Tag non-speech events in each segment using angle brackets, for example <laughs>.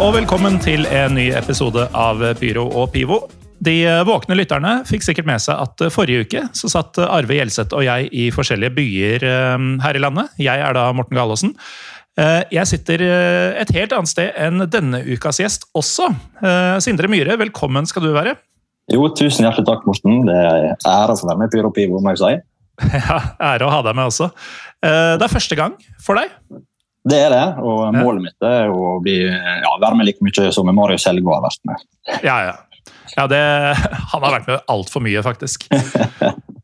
Og velkommen til en ny episode av Pyro og Pivo. De våkne lytterne fikk sikkert med seg at forrige uke så satt Arve Gjelseth og jeg i forskjellige byer eh, her i landet. Jeg er da Morten Galaasen. Eh, Jeg sitter eh, et helt annet sted enn denne ukas gjest også. Sindre Myhre, velkommen skal du være. Jo, tusen hjertelig takk, Morten. Det er ære å være med i Pyro Pivo, må jeg si. <laughs> Ja, Ære å ha deg med også. Det er første gang for deg. Det er det, og målet mitt er å bli, ja, være med like mye som Marius Selgo har vært med. Ja, ja. ja det, han har vært med altfor mye, faktisk. <laughs>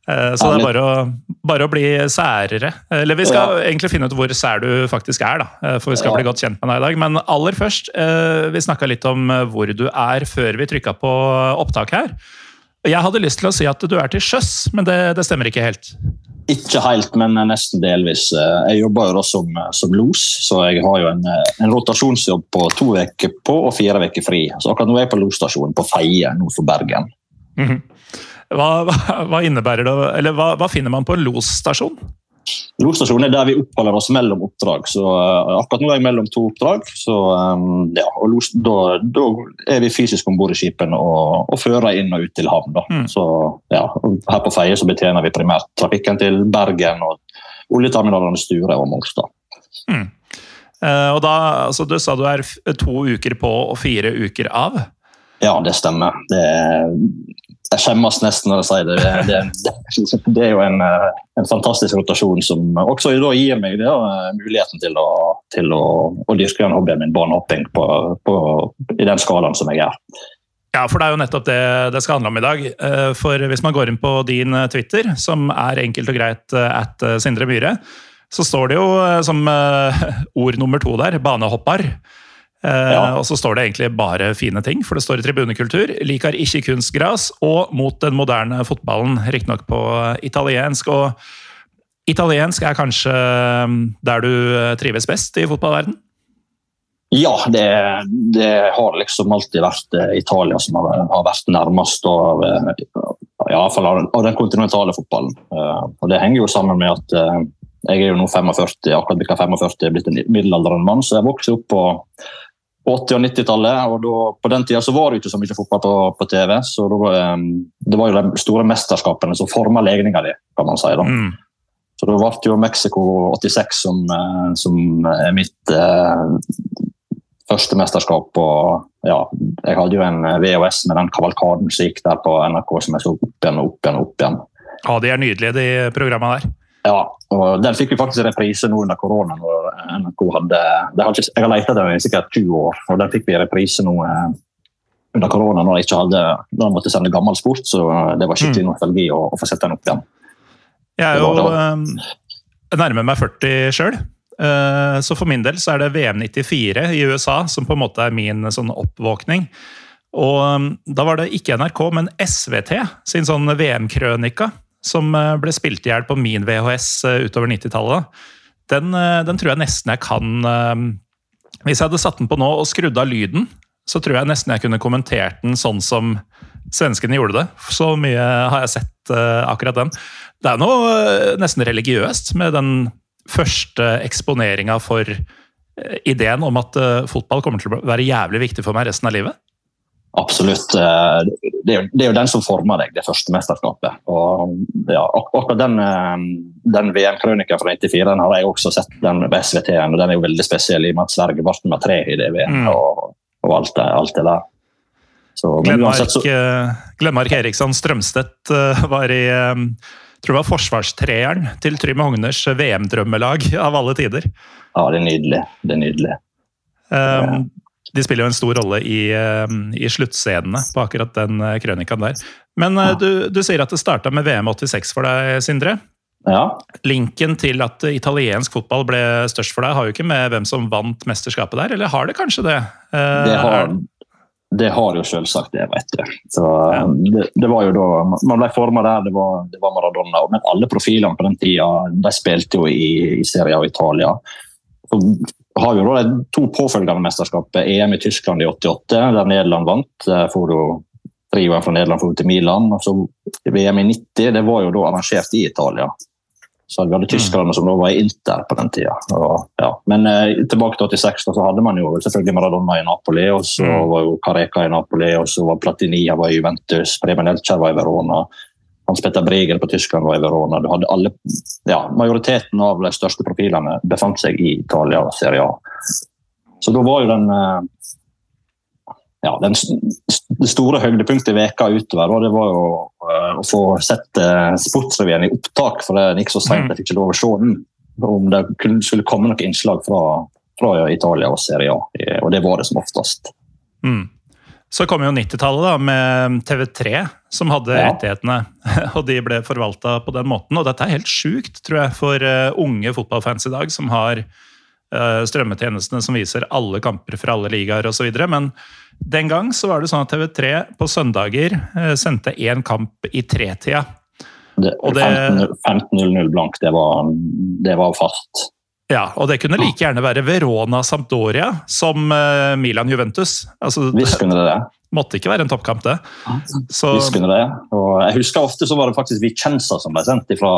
Eh, Så det er bare å, bare å bli særere. Eller vi skal egentlig finne ut hvor sær du faktisk er, da. eh, For vi skal Ja. bli godt kjent med deg i dag. Men aller først, eh, vi snakka litt om hvor du er før vi trykka på opptak her. Jeg hadde lyst til å si at du er til sjøs, men det, det stemmer ikke helt. Ikke helt, men nesten delvis. Jeg jobber jo da som, som los, så jeg har jo en, en rotasjonsjobb på to uker på og fire uker fri. Så akkurat nå er jeg på losstasjonen på Feie nord for Bergen. Mhm. Hva, hva, hva innebærer det, eller hva, hva finner man på en losstasjon? Losstasjonen er der vi oppholder oss mellom oppdrag. så eh, Akkurat nå er jeg mellom to oppdrag. så um, ja, og los, da, da er vi fysisk om bord i skipene og, og fører inn og ut til havn. Mm. Så ja, Her på Feie så betjener vi primært trafikken til Bergen og oljeterminalene Sture og Mongstad. Eh, Og da, altså Du sa du er to uker på og fire uker av. Ja, det stemmer. Det er, jeg skjemmes nesten når jeg sier det. Det, det, det er jo en, eh, en fantastisk rotasjon som også gir meg det, eh, muligheten til å, til å, å dyrke den hobbyen min, banehopping, på, på, i den skalaen som jeg er. Ja, for det er jo nettopp det det skal handle om i dag. Eh, For hvis man går inn på din Twitter, som er enkelt og greit at Sindre Myhre, så står det jo som <laughs> ord nummer to der, banehoppar. Eh, Ja. Og så står det egentlig bare fine ting, for det står i tribunekultur. Liker ikke kunstgras og mot den moderne fotballen, riktignok på italiensk. Og italiensk er kanskje eh, der du eh, trives best i fotballverden? Ja, det, det har liksom alltid vært eh, Italia som har, har vært nærmest av, eh, ja, i hvert fall av, av den kontinentale fotballen. Og Det henger jo sammen med at jeg er jo nå 45, akkurat bikka 45, blitt en middelaldrende mann, så jeg vokste opp på 80- og 90-tallet. og da, På den tida så var det ikke så mye fotball på, på TV. så da, eh, Det var jo de store mesterskapene som forma legninga di, kan man si. da. Mm. Så det ble jo Mexico 86 som, eh, som er mitt eh, første mesterskap. Og ja, jeg hadde jo en VHS med den kavalkaden som gikk der på NRK, som jeg så opp igjen og opp igjen. og opp igjen. Ja, de er nydelige, de programmene der. Ja, og Den fikk vi faktisk i reprise nå under korona. når NRK hadde, det hadde Jeg har lett etter den i sikkert 20 år, og den fikk vi i reprise nå eh, under korona når jeg ikke hadde, når jeg måtte sende gammel sport. Så eh, det var skikkelig nostalgi å, å få sett den opp igjen. Jeg er jo eh, nærmer meg 40 sjøl. Så for min del så er det VM 94 i USA som på en måte er min sånn oppvåkning. Og eh, da var det ikke NRK, men SVT sin sånn VM-krønika som eh, ble spilt i hjel på min VHS eh, utover 90-tallet. Den, eh, den tror jeg nesten jeg kan Hvis jeg hadde satt den på nå og skrudd av lyden, så tror jeg nesten jeg kunne kommentert den sånn som svenskene gjorde det. Så mye har jeg sett akkurat den. Det er noe nesten religiøst med den første eksponeringa for ideen om at fotball kommer til å være jævlig viktig for meg resten av livet. Absolutt. eh, Det er, jo, det er jo den som former deg, det første mesterskapet. Og ja, akkurat den, eh, den VM-krønika fra 94 den har jeg også sett den på SVT-en, og den er jo veldig spesiell i og med at Sverige ble nummer tre i det VM. Mm. Og, og alt, det, alt det der. Så, Glenmark, så, eh, Glenmark Eriksson Strømstedt var i tror det var forsvarstreeren til Trym Hogners VM-drømmelag av alle tider. ja, det er nydelig. Det er nydelig. Um, de spiller jo en stor rolle i, um, i sluttscenene på akkurat den uh, krønikaen der. Men ja. du, du, sier at det starta med VM 86 for deg, Sindre. Ja. Linken til at italiensk fotball ble størst for deg, har jo ikke med hvem som vant mesterskapet der, eller har det kanskje det? Det har, det har jo selvsagt det, vet du. Så, ja. det, det, var jo da Man ble forma der, det var, det var, Maradona. Men alle profilene på den tida de spilte jo i, i Serie A Italia. Så har jo da de to påfølgende mesterskapet, EM i Tyskland i 88, der Nederland vant. Får jo trioen fra Nederland for til Milan. og så VM i 90 det var jo da arrangert i Italia. Så vi hadde tyskerne som da var i Inter på den tida. Og, ja. Men eh, tilbake til 86 da, så hadde man jo selvfølgelig Maradona i Napoli, og så mm. var jo Careca i Napoli, og så var Platinia var i Juventus, Preben Elcher var i Verona. Hans Petter Breger på Tyskland var i Verona. Du hadde alle, ja, Majoriteten av de største profilene befant seg i Italia og Serie A. Så da var jo den eh, ja, den, det store høydepunktet i veka utover og det var jo uh, å få sett uh, Sportsrevyen i opptak, for det gikk så seint at jeg fikk ikke lov å se den. Om det skulle komme noen innslag fra, fra, Italia og Serie A, og det var det som oftest. Mm. Så kom jo 90-tallet med TV3, som hadde ja. rettighetene. <laughs> Og de ble forvalta på den måten. Og dette er helt sjukt, tror jeg, for uh, unge fotballfans i dag, som har strømmetjenestene som viser alle kamper fra alle ligaer osv. Men den gang så var det sånn at TV3 på søndager eh, sendte én kamp i tretida. 15.00 blank, det var, det var fast. Ja, og det kunne like gjerne være Verona Sampdoria som eh, Milan Juventus. Altså, Visst kunne det det. Måtte ikke være en toppkamp, det. Så... Husker det. Og jeg husker ofte så var det faktisk Vicenza som ble sendt ifra,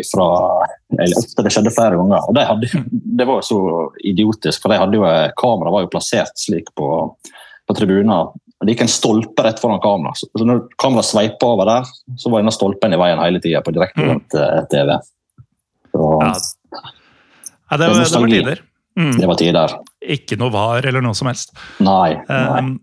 ifra eller ofte det skjedde flere ganger. Og de hadde, Det var jo så idiotisk, for de hadde jo kameraet var jo plassert slik på på tribunen. Det gikk en stolpe rett foran kamera. Så når kameraet sveipa over der, så var denne stolpen i veien hele tida på direkte mm. TV. Så, ja. ja. det, var, det var tider. Mm. Det var tider. Ikke noe var eller noe som helst. Nei. nei. Um,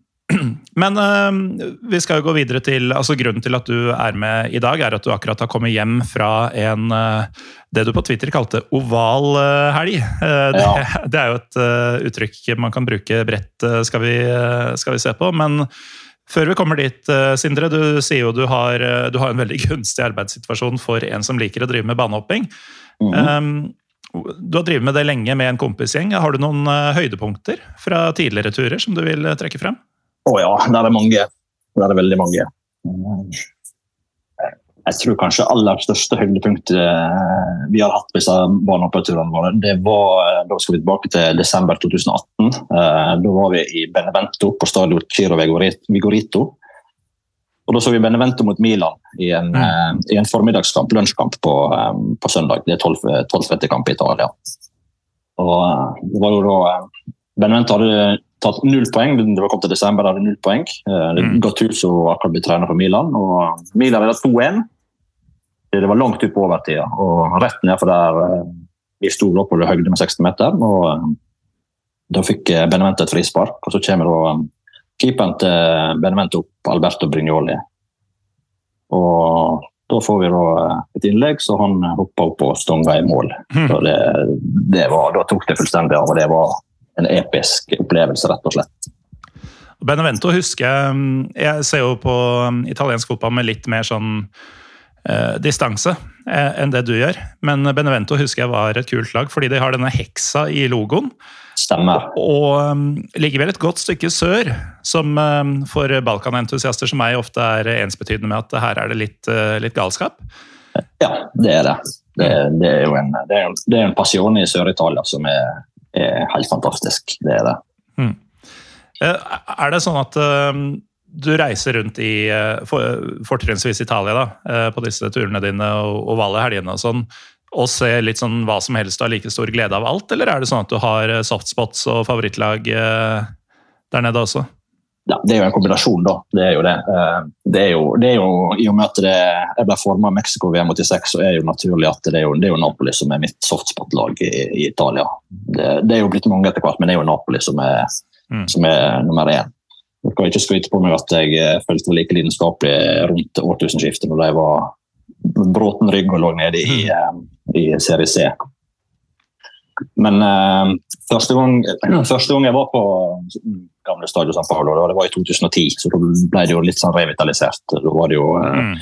<clears throat> men uh, vi skal jo gå videre til altså Grunnen til at du er med i dag, er at du akkurat har kommet hjem fra en uh, det du på Twitter kalte oval uh, helg. Det, ja. <laughs> det, er jo et uttrykk man kan bruke bredt, skal vi, skal vi se på. Men før vi kommer dit, Sindre, du sier jo du har, du har en veldig <laughs> gunstig arbeidssituasjon for en som liker å drive med banehopping. Mm -hmm. um, du har drevet med det lenge med en kompisgjeng. Har du noen høydepunkter fra tidligere turer som du vil trekke frem? Å oh, ja, det er mange. Der er veldig mange. Jeg tror kanskje aller største høydepunktet eh, vi har hatt på disse barnehoppturene våre, det var eh, Da skal vi tilbake til desember 2018. Eh, da var vi i Benevento på stadion Ciro Vigorito. Og Da så vi Benevento mot Milan i en, mm. i en formiddagskamp, lunsjkamp, på, på søndag. Det er 12. kamp i Italia. Og det var jo da Benevento hadde tatt null poeng. Det var kommet til desember, hadde null poeng. Eh, mm. Gattuso akkurat blitt trener for Milan. og Milan ville 2-1. Det var langt ut på overtida og rett nedfor der eh, vi sto på det høyde med 60 meter. og eh, Da fikk Benevente et frispark, og så kommer da keeperen til Benevente opp, Alberto Brignoli. Og da får vi da et innlegg, så han hoppa opp og stonga i mål. Mm. Det, det var, da tok det fullstendig av, og det var en episk opplevelse, rett og slett. Benevento husker jeg mm, Jeg ser jo på mm, italiensk fotball med litt mer sånn eh, distanse eh, enn det du gjør. Men Benevento husker jeg var et kult lag, fordi de har denne heksa i logoen. Stemmer. Og, og um, ligger vel et godt stykke sør, som um, for balkanentusiaster som meg ofte er ensbetydende med at her er det litt, uh, litt galskap. Ja, det er det. Det, det er jo en, det er, det er en passion i Sør-Italia som er er helt fantastisk. Det er det. Mm. Er det sånn at uh, du reiser rundt i uh, fortrinnsvis Italia da, på disse turene dine og ovale helgene og sånn, og ser litt sånn hva som helst og har like stor glede av alt, eller er det sånn at du har softspots og favorittlag der nede også? Ja, det er jo en kombinasjon, da. Det er jo det. Eh, det er jo, det er jo I og med at det, jeg ble forma av Mexico VM 86, så er det jo naturlig at det er jo, det er jo Napoli som er mitt softspot-lag i, i, Italia. Det, det, er jo blitt mange etter hvert, men det er jo Napoli som er, mm. som er nummer én. Jeg kan ikke skryte på meg at jeg eh, følte like lidenskapelig rundt årtusenskiftet når de var bråten rygg og lå nede i, mm. Eh, i Serie C. Men uh, første, gang, <clears throat> første, gang, jeg var på gamle Stadio San Paolo, det var i 2010, så da ble det jo litt sånn revitalisert. Da var det jo uh, mm.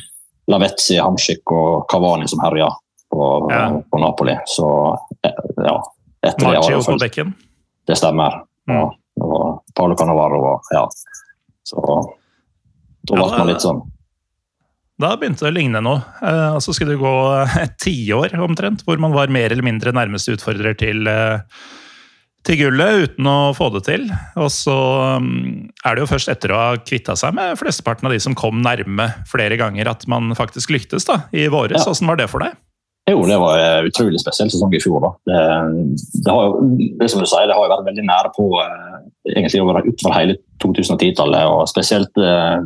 Lavetzi, Hamsik og Cavani som herja på, ja. på, Napoli. Så ja. Etter Marcio på bekken? Det stemmer. Mm. Ja, og Paolo Cannavaro og ja. Så da ble man litt sånn da begynte det å ligne noe. Eh, så skulle det gå et tiår omtrent, hvor man var mer eller mindre nærmeste utfordrer til, eh, til gullet uten å få det til. Og så mm, er det jo først etter å ha kvitta seg med flesteparten av de som kom nærme flere ganger, at man faktisk lyktes da, i våres. Ja. Hvordan var det for deg? Jo, det var en utrolig spesiell sesong i fjor. da. Det, det, har, det som du sier, det har jo vært veldig nære på eh, egentlig over, utover hele 2010-tallet. og Spesielt eh,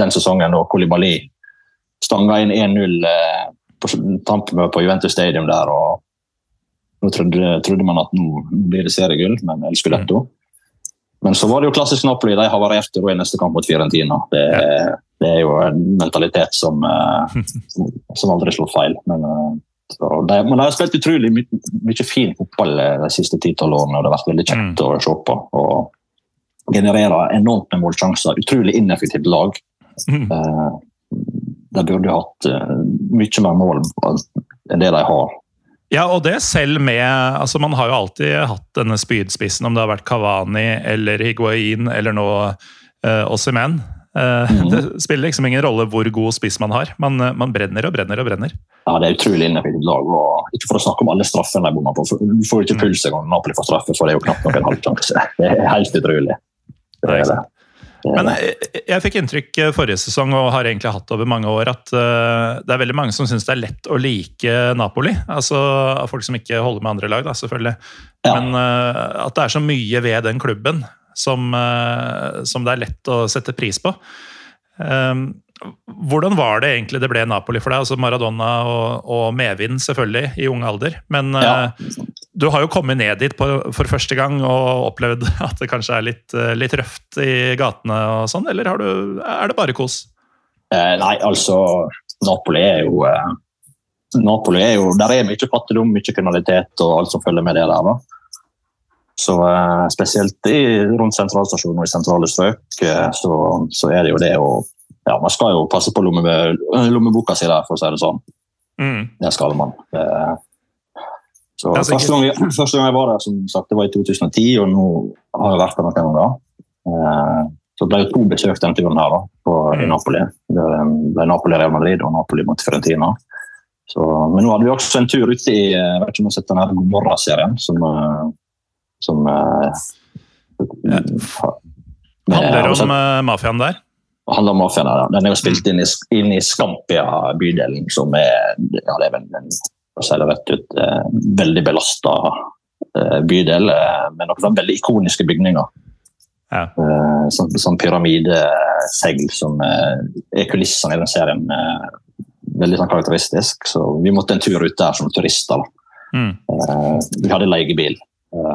den sesongen da Kolibali stanga inn 1-0 eh, på tampen på Juventus Stadium der. og Nå trodde, trodde man at nå blir det seriegull, men El Scudetto. Mm. Men så var det jo klassisk Napoli. De havarerte i neste kamp mot Fiorentina. Det, ja. det, er jo en mentalitet som, eh, som aldri slår feil. Men, eh, de, men de har spilt utrolig mye, mye fin fotball eh, de siste ti-tolv årene. og Det har vært veldig kjekt mm. å se på. og Genererer enormt med målsjanser. Utrolig ineffektivt lag. Mm. De burde hatt mye mer mål enn det de har. Ja, og det selv med altså Man har jo alltid hatt denne spydspissen, om det har vært Kavani eller Higuain eller nå uh, Ossimen. Uh, mm. Det spiller liksom ingen rolle hvor god spiss man har. Man, uh, man brenner og brenner og brenner. Ja, Det er utrolig ineffektivt lag. og Ikke for å snakke om alle straffene de bommer på. Du får jo ikke puls engang når Napoli får straffe, for det er jo knapt nok en halvsjanse. Det er helt utrolig. Det er det. Men jeg, jeg, fikk inntrykk eh, forrige sesong, og har egentlig hatt over mange år, at uh, det er veldig mange som syns det er lett å like Napoli. Altså av folk som ikke holder med andre lag, da, selvfølgelig. Ja. Men uh, at det er så mye ved den klubben som, uh, som det er lett å sette pris på. Um, hvordan var det egentlig det ble Napoli for deg? Altså Maradona og, og medvind, selvfølgelig, i ung alder. Men ja. uh, du har jo kommet ned dit på, for første gang og opplevd <laughs> at det kanskje er litt, uh, litt røft i gatene og sånn, eller du, er det bare kos? Eh, nei, altså Napoli er jo Napoli er jo, Der er mye fattigdom, mye kriminalitet og alt som følger med det der. da. Så Spesielt i, rundt sentralstasjonen og i sentrale strøk så, så er det jo det å ja, man skal jo passe på lomme, lommeboka si der, for å si det sånn. Mm. Det skal man. Så første gang, jeg, <laughs> første gang, jeg var der, som sagt, det var i 2010, og nå har jeg vært der noen ganger. Så så ble jo to besøk denne turen her da, på, mm. i Napoli. Det ble Napoli Real Madrid og Napoli mot Fiorentina. Så, men nå hadde vi også en tur ute i jeg vet ikke om jeg har sett den God morgen-serien. som, eh, som ja. Handler om mafiaen der? Handler om mafiaen her. Den er jo spilt inn i, inn i Skampia-bydelen, som er, ja, det er vel en det rett ut, eh, veldig belasta eh, bydel eh, med noen veldig ikoniske bygninger. Ja. Eh, sånn, sånn pyramidesegl som eh, er kulissene i den serien. Eh, veldig sånn karakteristisk. Så vi måtte en tur ut der som turister. Mm. vi hadde leiebil.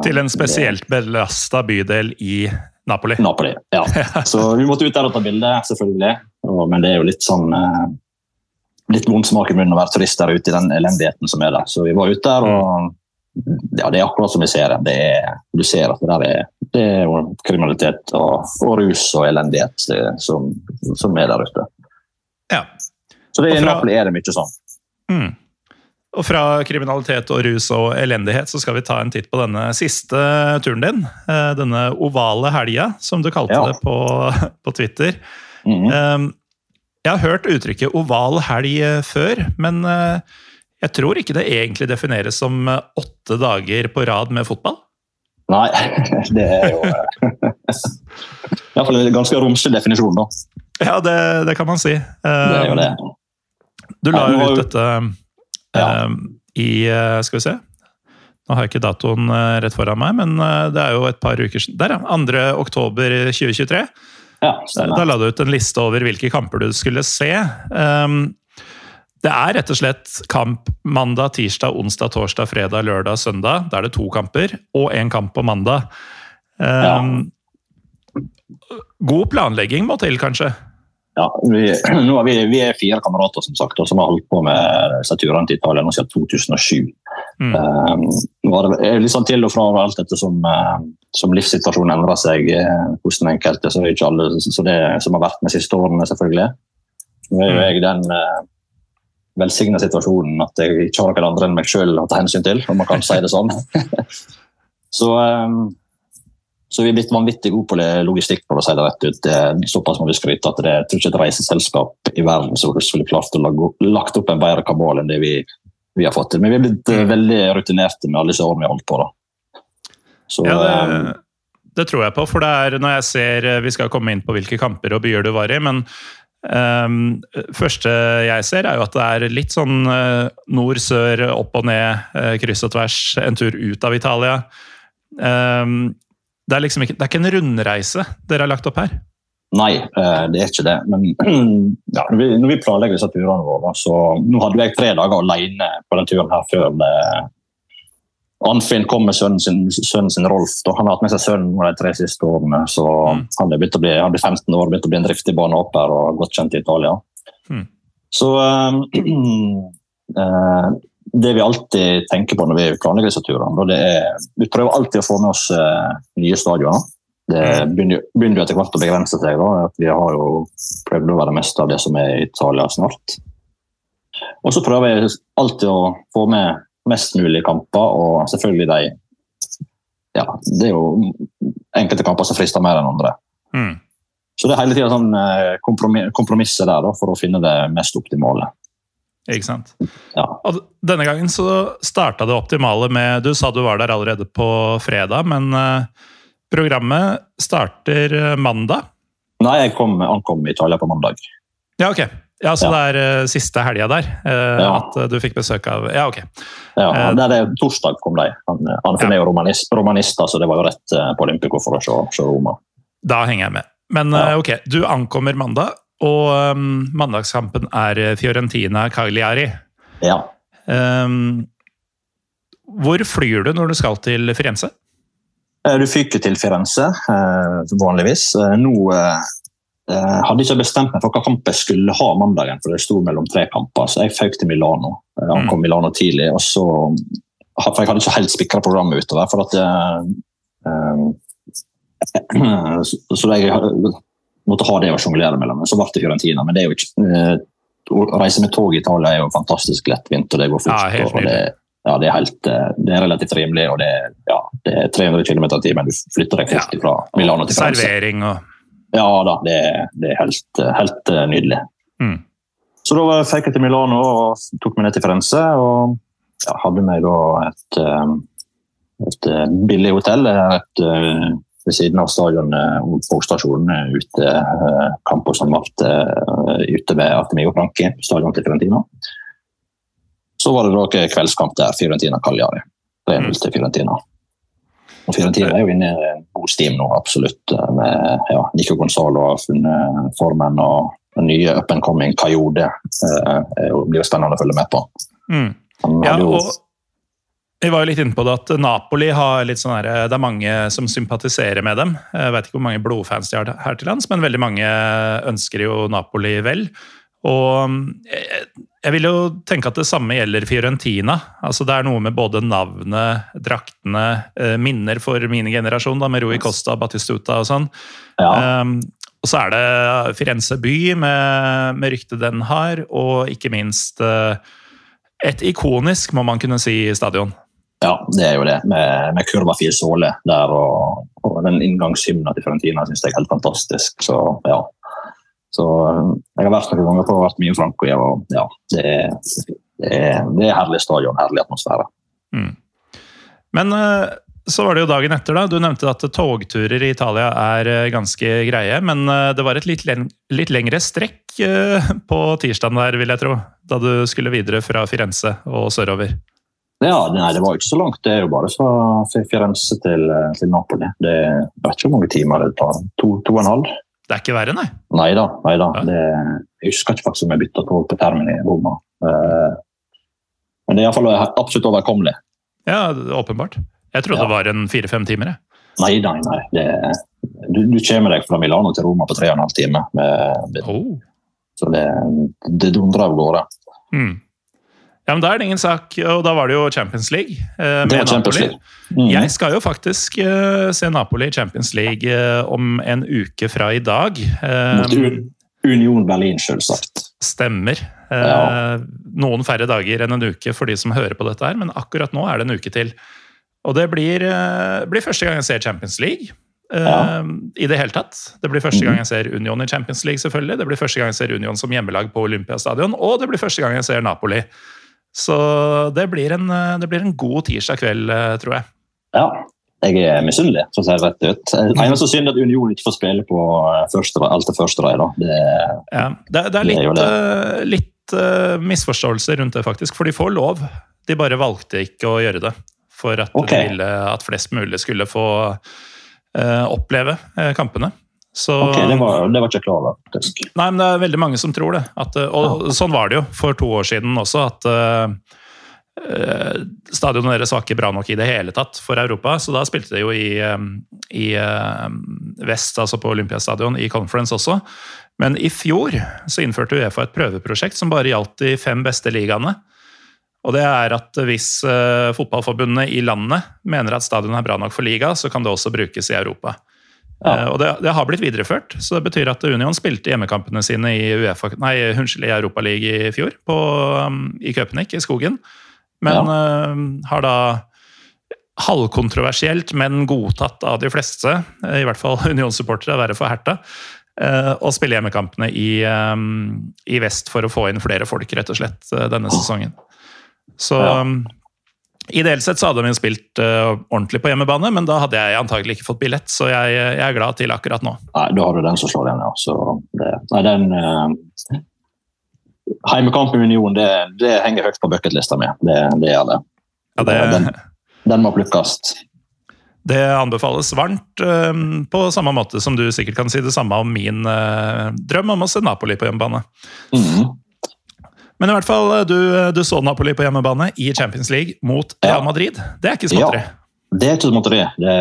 Til en spesielt belasta bydel i Napoli. Napoli, ja. <laughs> Så vi måtte ut der og ta bilde, selvfølgelig. Men det er jo litt sånn eh, litt vond smak i munnen å være turist der ute i den elendigheten som er der. Så vi var ute der, og ja, det er akkurat som vi ser det. Er, du ser at det der er, det er kriminalitet og, og, rus og elendighet som, som, er der ute. Ja. Så det, i Napoli er det mye sånn. Mm. Og fra kriminalitet og rus og elendighet så skal vi ta en titt på denne siste turen din. Eh, denne ovale helga, som du kalte ja. det på, <laughs> på Twitter. Mm -hmm. Jeg har hørt uttrykket oval helg eh, før, men jeg tror ikke det egentlig defineres som åtte dager på rad med fotball? Nei, <laughs> det er jo <laughs> Iallfall en ganske romslig definisjon, da. Ja, det, det, kan man si. Det er jo det. Du la jo ut dette ja. Ehm, I eh, Skal vi se. Nå har jeg ikke datoen eh, rett foran meg, men eh, det er jo et par uker siden. Der, ja. 2. oktober 2023. Ja, da la du ut en liste over hvilke kamper du skulle se. Um, det er rett og slett kamp mandag, tirsdag, onsdag, torsdag, fredag, lørdag, søndag. Da er det to kamper, og én kamp på mandag. Ja. God planlegging må til, kanskje? Ja, vi, <clears throat> er vi, vi, er fire kamerater som sagt, som har holdt på med disse turene til Italia nå siden 2007. Mm. Um, nå var det litt sånn til og fra alt dette som, uh, som livssituasjonen endrer seg uh, hos den enkelte. Så det er ikke alle så det som har vært med de siste årene, selvfølgelig. Nå er jo jeg den uh, velsigna situasjonen at jeg ikke har noen andre enn meg sjøl å ta hensyn til, om man kan si det sånn. <laughs> så, um, så vi er blitt vanvittig gode på logistikk, for å si det rett ut. Det er såpass må vi skryte at det er tror ikke et reiseselskap i verden som skulle klart å lage, lagt opp en bedre kabal enn det vi, vi har fått til. Men vi er blitt uh, veldig rutinerte med alle disse årene vi har holdt på. da. Så, Ja, um, det, det tror jeg på, for det er når jeg ser Vi skal komme inn på hvilke kamper og byer du var i, men Um, første jeg ser, er jo at det er litt sånn uh, nord, sør, opp og ned, uh, kryss og tvers, en tur ut av Italia. Ehm, det er liksom ikke, det er ikke en rundreise dere har lagt opp her. Nei, eh, det er ikke det. Men <clears throat> ja, når, vi, når vi planlegger disse turene våre, så Nå hadde jeg tre dager alene på den turen her før det, Anfinn kom med sønnen sin, sønnen sin Rolf. Da. Han har hatt med seg sønnen de tre siste årene. så Mm. Han å bli, han blir 15 år, begynt å bli en driftig banehopper og godt kjent i Italia. Mm. Så eh, <clears throat> eh, det vi alltid tenker på når vi planlegger disse turene, det er Vi prøver alltid å få med oss eh, nye stadioner. Det begynner, jo- begynner etter hvert å begrense seg. Da, at Vi har jo prøvd å være mest av det som er i Italia snart. Og så prøver jeg alltid å få med mest mulig kamper, og selvfølgelig de Ja, det er jo enkelte kamper som frister mer enn andre. Mm. Så det er hele tida sånn kompromisset der da, for å finne det mest optimale. Ikke sant? Ja. Og denne gangen så starta det optimale med Du sa du var der allerede på fredag, men eh, programmet starter eh, mandag. Nei, jeg kom, ankom Italia på mandag. Ja, ok. Ja, Så Ja. det er eh, siste helga der eh, Ja. at du fikk besøk av Ja, ok. Ja, det er Torsdag kom de. Han, han Ja. er jo romanist, romanister, så det var jo rett på Olympico for å se, se Roma. Da henger jeg med. Men ok, du ankommer mandag, og um, mandagskampen er eh, Fiorentina Cagliari. Ja. Um, hvor flyr du når du skal til Firenze? Eh, Du fyker til Firenze, eh, vanligvis. Nå hadde jeg ikke bestemt meg for hva kamp jeg skulle ha mandagen, for det sto mellom tre kamper. Så jeg føk til Milano. Jeg ankom Milano tidlig, og så For jeg hadde ikke helt spikra programmet utover. for at <clears throat> så, så jeg måtte ha det å sjonglere mellom. Så ble det Fiorentina. Men det er jo ikke eh, å reise med tog i Italia er jo fantastisk lettvint, og det går fort. Ja, og det, ja, det, er helt, eh, det er relativt rimelig, og det, ja, det er 300 km i timen. Du flytter deg fort fra Milano til Firenze. Servering og Ja da, det, er- det helt, helt eh, nydelig. Mm. Så da fikk jeg til Milano og tok meg ned til Firenze. og ja, hadde meg da et, et billig hotell et, ved siden av stadionet og togstasjonen eh, ute kampen kamper som ble eh, ute ved Artemio Franchi, stadion til Fiorentina. Så var det da kveldskamp der, Fiorentina Cagliari. 3-0 til Fiorentina. Og Fiorentina er jo inne i en god steam nå, absolutt. eh, Med ja, Nico Gonzalo har funnet formen, og den nye up and coming Cayode eh, blir jo spennende å følge med på. mm. Han Ja, hadde jo, og vi var jo litt inne på det at Napoli har litt sånn her, Det er mange som sympatiserer med dem. Jeg vet ikke hvor mange blodfans de har her til lands, men veldig mange ønsker jo Napoli vel. Og jeg, vil jo tenke at det samme gjelder Fiorentina. Altså Det er noe med både navnet, draktene, eh, minner for min generasjon, da, med Rui Costa, Batistuta og sånn. ja, Um, og så er det Firenze by med, med ryktet den har, og ikke minst eh, et ikonisk, må man kunne si, stadion. Ja, det er jo det. Med, med kurva fire såle der, og, og den inngangshymna til Fiorentina syns jeg er helt fantastisk. Så ja. Så jeg har vært noen ganger på vært mye i Franco, og ja, det, er- det, det er herlig stadion, herlig atmosfære. Mm. Men eh, så var det jo dagen etter, da. Du nevnte at togturer i Italia er eh, ganske greie. Men eh, det var et litt, len litt lengre strekk på tirsdagen der, vil jeg tro. Da du skulle videre fra Firenze og sørover. Ja, nei, det var ikke så langt. Det er jo bare fra Firenze til, til Napoli. Det er ikke hvor mange timer det tar. To, to og en halv? Det er ikke verre, nei. Nei da. Nei da. Ja. Det, jeg husker ikke faktisk om jeg bytta tog på termen i Roma. Eh, men det er iallfall absolutt overkommelig. Ja, åpenbart. Jeg trodde Ja. det var en fire-fem timer. jeg. Nei, nei, nei. Det, du, du kommer deg fra Milano til Roma på tre og en halv time. Med, med, Oh. så det, det dundrer av gårde. Mm. Ja, men Da er det ingen sak, og da var det jo Champions League. Eh, Det var Champions Napoli. League. Mm. Jeg skal jo faktisk eh, se Napoli i Champions League eh, om en uke fra i dag. Eh, Mot Union Berlin, selvsagt. Stemmer. Eh, Ja. Noen færre dager enn en uke for de som hører på dette her, men akkurat nå er det en uke til. Og det blir, eh, blir første gang jeg ser Champions League. Ja. I det hele tatt. Det blir første Mhm. gang jeg ser Union i Champions League, selvfølgelig. Det blir første gang jeg ser Union som hjemmelag på Olympiastadion, og det blir første gang jeg ser Napoli. Så det blir en, eh, det blir en god tirsdag kveld, eh, tror jeg. Ja. Jeg er misunnelig, for å si det rett ut. Eh, <laughs> Eneste synd at Union ikke får spille på eh, første, alt det første da. Det, Ja, det, det er Det er litt, uh, eh, misforståelse rundt det, faktisk. For de får lov. De bare valgte ikke å gjøre det. For at okay. de ville at flest mulig skulle få uh, oppleve uh, kampene. Så ok, det var, det var ikke klart. klar over. faktisk. Nei, men det er veldig mange som tror det. At, og og sånn var det jo for to år siden også, at uh, eh, stadionet deres var ikke bra nok i det hele tatt for Europa. Så da spilte de jo i, eh, i uh, vest, altså på Olympiastadion, i Conference også. Men i fjor så innførte Uefa et prøveprosjekt som bare gjaldt de fem beste ligaene. Og det er at hvis uh, fotballforbundene i landet mener at stadionet er bra nok for liga, så kan det også brukes i Europa. Ja. Eh, og det, det har blitt videreført, så det betyr at Union spilte hjemmekampene sine i, UEFA, nei, unnskyld, i Europaligaen i fjor, på, um, i Köpenick i skogen. Men eh, har da halvkontroversielt, men godtatt av de fleste, i hvert fall <laughs> Union-supportere, være for Herta, eh, å spille hjemmekampene i, um, i vest for å få inn flere folk, rett og slett, denne sesongen. Så Ja. Ideelt sett så hadde de spilt uh, ordentlig på hjemmebane, men da hadde jeg antagelig ikke fått billett, så jeg, jeg er glad til akkurat nå. Nei, Da har du den som slår igjen, ja. Så det, nei, den uh, Heimekamp med Union det, det henger høyt på bucketlista mi. Det, det gjør det. Ja, det, Den, den må plukkes. det anbefales varmt, eh, på samme måte som du sikkert kan si det samme om min eh, drøm om å se Napoli på hjemmebane. Mhm. Men i hvert fall, eh, du, du så Napoli på hjemmebane i Champions League mot Real Madrid. Det er ikke småtteri. Det er ikke småtteri. Det,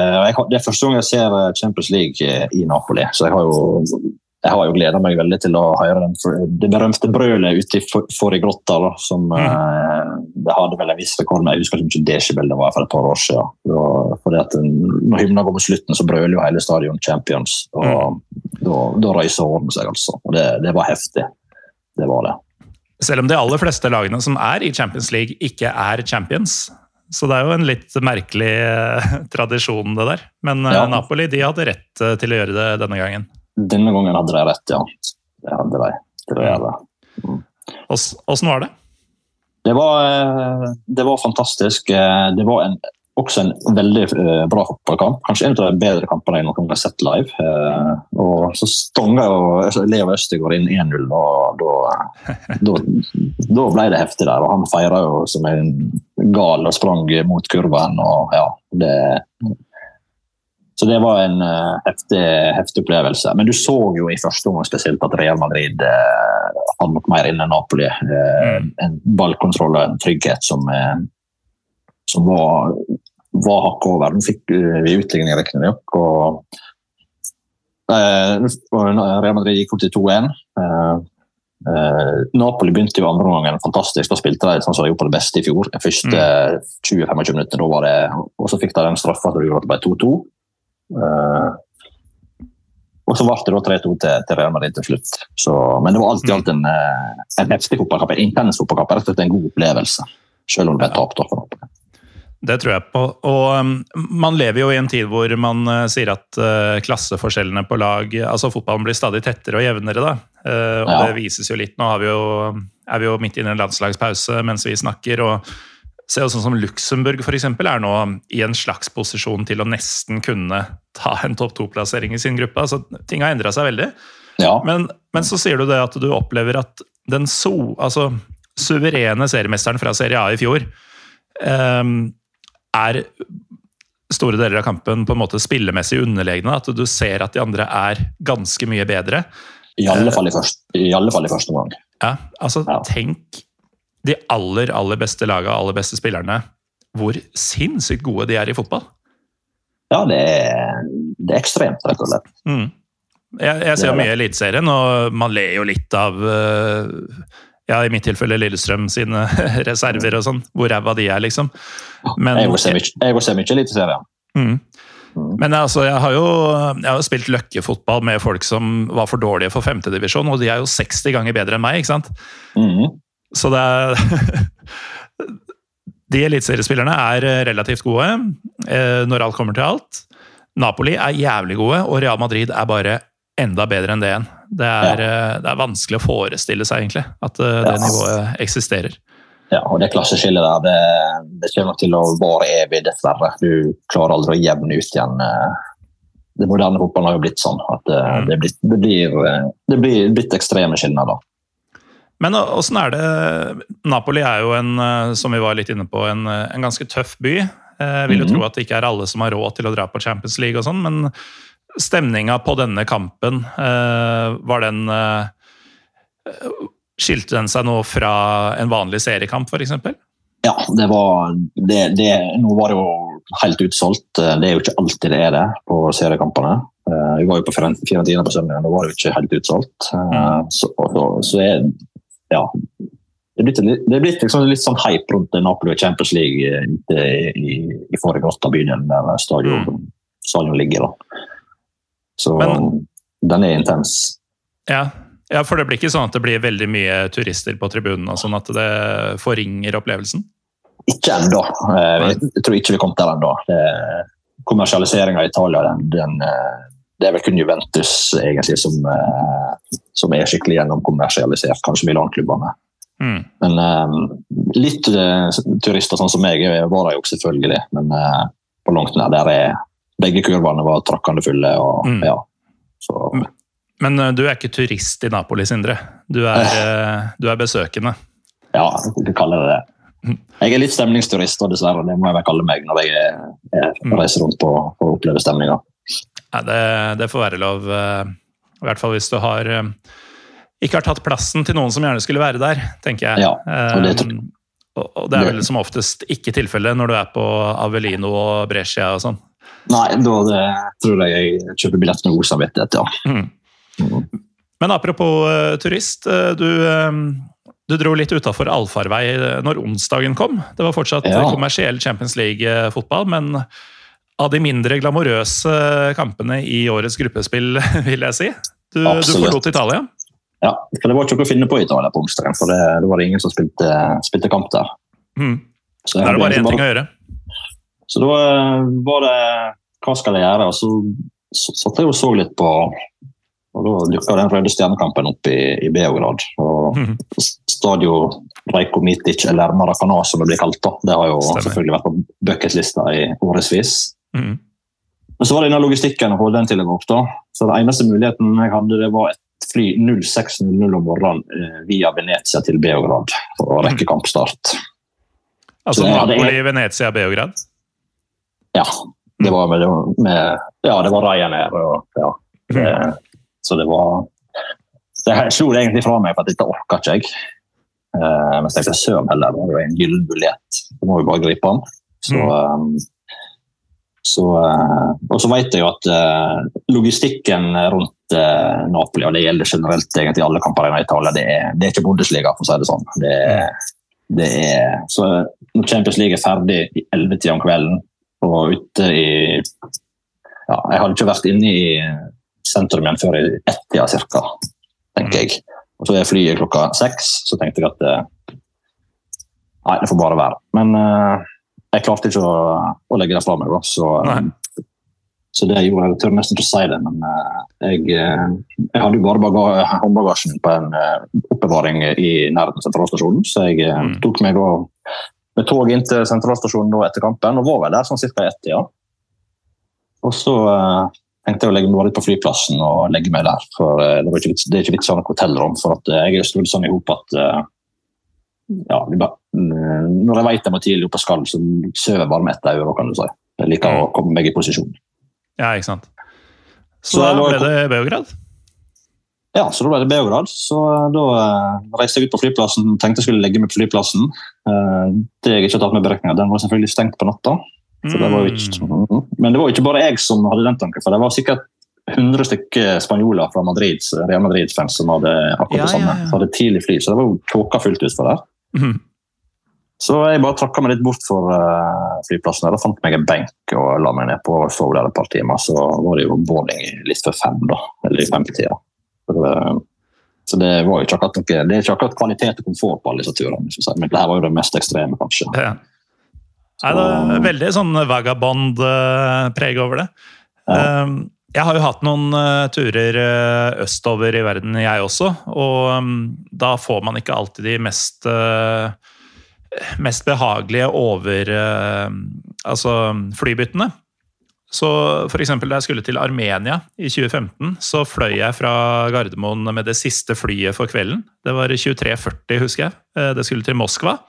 det er første gang jeg ser eh, Champions League eh, i Napoli. Så jeg har jo, jeg har jo gleda meg veldig til å høre den, det berømte brølet ute i for- forrige grotta. Da, som eh, det hadde vel en viss rekord med. Jeg husker ikke desibel det var for et par år siden. Og fordi at når hymnen går på slutten, så brøler jo hele stadion 'Champions'. og Da, da røyser hånden seg, altså. Og det, det var heftig. Det var det. Selv om de aller fleste lagene som er i Champions League, ikke er champions. Så det er jo en litt merkelig eh, tradisjon, det der. Men eh, Ja. Napoli de hadde rett eh, til å gjøre det denne gangen. Denne gangen hadde de rett, ja. Det hadde de. til å gjøre det. Åssen var det? Det var, det var fantastisk. Det var en, også en veldig eh, bra fotballkamp. Kanskje en av de bedre kampene jeg noen gang har sett live. Eh, Og så stonga jo Leo Østegård inn 1-0, og da, <laughs> da, da ble det heftig der. Og han feira jo som en gal og sprang mot kurven. og ja, det så det var en eh, heftig, heftig opplevelse. Men du så jo i første omgang spesielt at Real Madrid uh, hadde nok mer inne enn Napoli. Eh, En ballkontroll og en trygghet som, som var, var hakket over. Nå fikk uh, vi utligning, riktignok. Og eh, Real Madrid gikk opp til 2-1. Eh, eh, Napoli begynte jo andre omgangen fantastisk. Da spilte de sånn som de gjorde på det beste i fjor. De første 20-25 minutter, da var det, Og så fikk de den straffa som gjorde at det ble 2-2. Eh, og så ble det da 3-2 til, til Real Madrid til slutt. Så, men det var alltid, alltid en, eh, en heftig fotballkamp. En intens fotballkamp. Rett og slett en god opplevelse. Selv om det ble tapt. Det tror jeg på. Og um, man lever jo i en tid hvor man uh, sier at uh, klasseforskjellene på lag Altså fotballen blir stadig tettere og jevnere, da. Uh, og Ja. det vises jo litt. Nå har vi jo, er vi jo midt inne i en landslagspause mens vi snakker. og Se sånn som Luxembourg for eksempel, er nå i en slags posisjon til å nesten kunne ta en topp to-plassering i sin gruppe. altså Ting har endra seg veldig. Ja, Men, men så sier du det at du opplever at den so, altså, suverene seriemesteren fra Serie A i fjor ehm, er store deler av kampen på en måte spillemessig underlegne. At du ser at de andre er ganske mye bedre. i alle fall i første, i alle fall i første omgang. Ja, altså Ja. Tenk de aller, aller beste laga aller beste spillerne. Hvor sinnssykt gode de er i fotball. Ja, det er, det er ekstremt, rett og slett. Mm. Jeg, jeg ser jo mye Eliteserien, og man ler jo litt av uh, ja, i mitt tilfelle Lillestrøm sine <laughs> reserver og sånn, hvor ræva de er, liksom. Men, jeg går litt, mye Eliteserien. Mm. Men altså, jeg har jo jeg har spilt løkkefotball med folk som var for dårlige for femtedivisjon, og de er jo 60 ganger bedre enn meg, ikke sant? Mm. Så det er <laughs> De eliteseriespillerne er relativt gode eh, når alt kommer til alt. Napoli er jævlig gode, og Real Madrid er bare enda bedre enn det igjen. Det er, ja. Eh, det er vanskelig å forestille seg, egentlig, at eh, det ja. nivået eksisterer. Ja, og det klasseskillet der, det, det kommer til å vare evig, dessverre. Du klarer aldri å jevne ut igjen. Det moderne fotballen har jo blitt sånn at det, mm. det, blir, det blir, det blir blitt ekstreme skillnader. Men åssen er det Napoli er jo en, som vi var litt inne på, en, en ganske tøff by. Jeg vil jo mm tro at det ikke er alle som har råd til å dra på Champions League og sånn, men stemninga på denne kampen, var den Skilte den seg nå fra en vanlig seriekamp, f.eks.? Ja, det var det, det, Nå var det jo helt utsolgt. Det er jo ikke alltid det er det på seriekampene. Eh, vi var jo på Fiorentina på søndag, da var det jo ikke helt utsolgt. Eh, mm. Så, så, så er ja, det er blitt, liksom litt sånn hype rundt Napoli og Champions League i, i, i forrige åtte bydelen der stadion, mm. stadion ligger. Da. Så Men, den er intens. Ja, ja, For det blir ikke sånn at det blir veldig mye turister på tribunen, sånn at det forringer opplevelsen? Ikke ennå. Eh, jeg tror ikke vi kom der ennå. Kommersialiseringa i Italia den, den, eh, det er vel kun Juventus egentlig som, eh, som er skikkelig gjennomkommersialisert, kanskje Milan-klubbene. Mm. Men um, litt uh, turister sånn som meg var det jo selvfølgelig, men uh, på langt nær der er begge kurvene var trakkende fulle. og mm. ja, så... Men uh, du er ikke turist i Napoli, Sindre. Du er, uh, du er besøkende. Ja, jeg kan kalle det det. Jeg er litt stemningsturist, og dessverre. Det må jeg vel kalle meg når jeg, jeg mm. reiser rundt og, og opplever stemninga. Ja, det, det, får være lov. I hvert fall hvis du har ikke har tatt plassen til noen som gjerne skulle være der, tenker jeg. Ja, og, det, um, og det er vel som oftest ikke tilfellet når du er på Avelino og Brescia og sånn. Nei, da tror jeg jeg kjøper billett med god samvittighet, ja. Mm. Men apropos uh, turist. Uh, du, uh, du, dro litt utafor allfarvei når onsdagen kom. Det var fortsatt ja. kommersiell Champions League-fotball, men av de mindre glamorøse kampene i årets gruppespill, <laughs> vil jeg si. Du, du forlot Italia? Ja, for det var ikke noe å finne på i Italia på onsdagen. For det, det var ingen som spilte, spilte kamp der. Mm. Da er det bare én ting å gjøre. Så da var det Hva skal jeg gjøre? Og så satt jeg og så litt på og Da dukka den røde stjernekampen opp i, i Beograd. og mm. Stadio Reiko Mitic, eller Maracana som det blir kalt. da. Det har jo Stemmer. selvfølgelig vært på bucketlista i årevis. Mm. Men så var det denne logistikken å holde den til opp. da. Så Den eneste muligheten jeg hadde, det var et fly 06.00 om morgenen eh, via Venezia til Beograd for å rekke mhm. kampstart. Altså Napoli, Venezia, Beograd? Ja. Det var med, med ja, det var Ryanair. og ja, det, mhm. Så det var Jeg slo det egentlig fra meg, for at dette orka ikke jeg. Uh, men så tenkte jeg søren heller, det var jo en gyllen mulighet. Da må vi bare gripe den. Så, um, så, uh, og så vet jeg jo at uh, logistikken rundt Napoli, og det gjelder generelt egentlig alle kamper i Italia, det er, det er ikke Bundesliga, for å si det sånn. Det er, det er, så når Champions League er ferdig i 11-tida om kvelden, og ute i ja, Jeg hadde ikke vært inne i sentrum igjen før i ett-tida ca., tenker mm. jeg. Og så er flyet klokka seks, så tenkte jeg at eh, Nei, det får bare være. Men uh, jeg klarte ikke å, å, legge det fra meg, da. Så, så det gjorde jeg. tør nesten ikke å si det, men uh, jeg, jeg, hadde jo bare håndbagasjen på en oppbevaring i nærheten av sentralstasjonen, så jeg mm. tok meg da med tog inn til sentralstasjonen nå etter kampen, og var vel der sånn ca. ett, ja. Og så tenkte jeg å legge meg litt på flyplassen og legge meg der. for uh, Det, ikke, det, er ikke vits å ha noe hotellrom. for at, uh, Jeg er skrudd sånn i hop at uh, ja, når jeg vet jeg må tidlig opp og skal, så sover jeg bare med ett øre, kan du si. Jeg liker å mm. komme meg i posisjon. Ja, ikke sant. Så, så da ble det Beograd? Ja, så da ble det Beograd. Så da reiste jeg ut på flyplassen, tenkte jeg skulle legge meg på flyplassen. Det jeg ikke har tatt med beregninga, den var selvfølgelig stengt på natta. Det ikke, mm. men det var jo ikke bare jeg som hadde den tanken. for det var sikkert 100 stykker spanjoler fra Madrid, Real Madrid-fans som hadde akkurat det samme. Så hadde tidlig fly, så det var jo tåka fullt utfor der. Mhm. Så jeg bare trakka meg litt bort for eh, flyplassen. og fant meg en benk og la meg ned på der et par timer. Så var det jo boarding litt før fem, da. Eller i femtida. Så, det var- så det var jo ikke akkurat noe, det er ikke akkurat kvalitet og komfort på alle disse turene. Si. Men det her var jo det mest ekstreme, kanskje. Ja. Nei, det er veldig sånn vagabond-preg over det. Ja. Jeg har jo hatt noen eh, turer eh, østover i verden, jeg også. Og um, da får man ikke alltid de mest eh, mest behagelige over altså flybyttene. Så for eksempel da jeg skulle til Armenia i 2015, så fløy jeg fra Gardermoen med det siste flyet for kvelden. Det var 23.40, husker jeg. Eh, Det skulle til Moskva.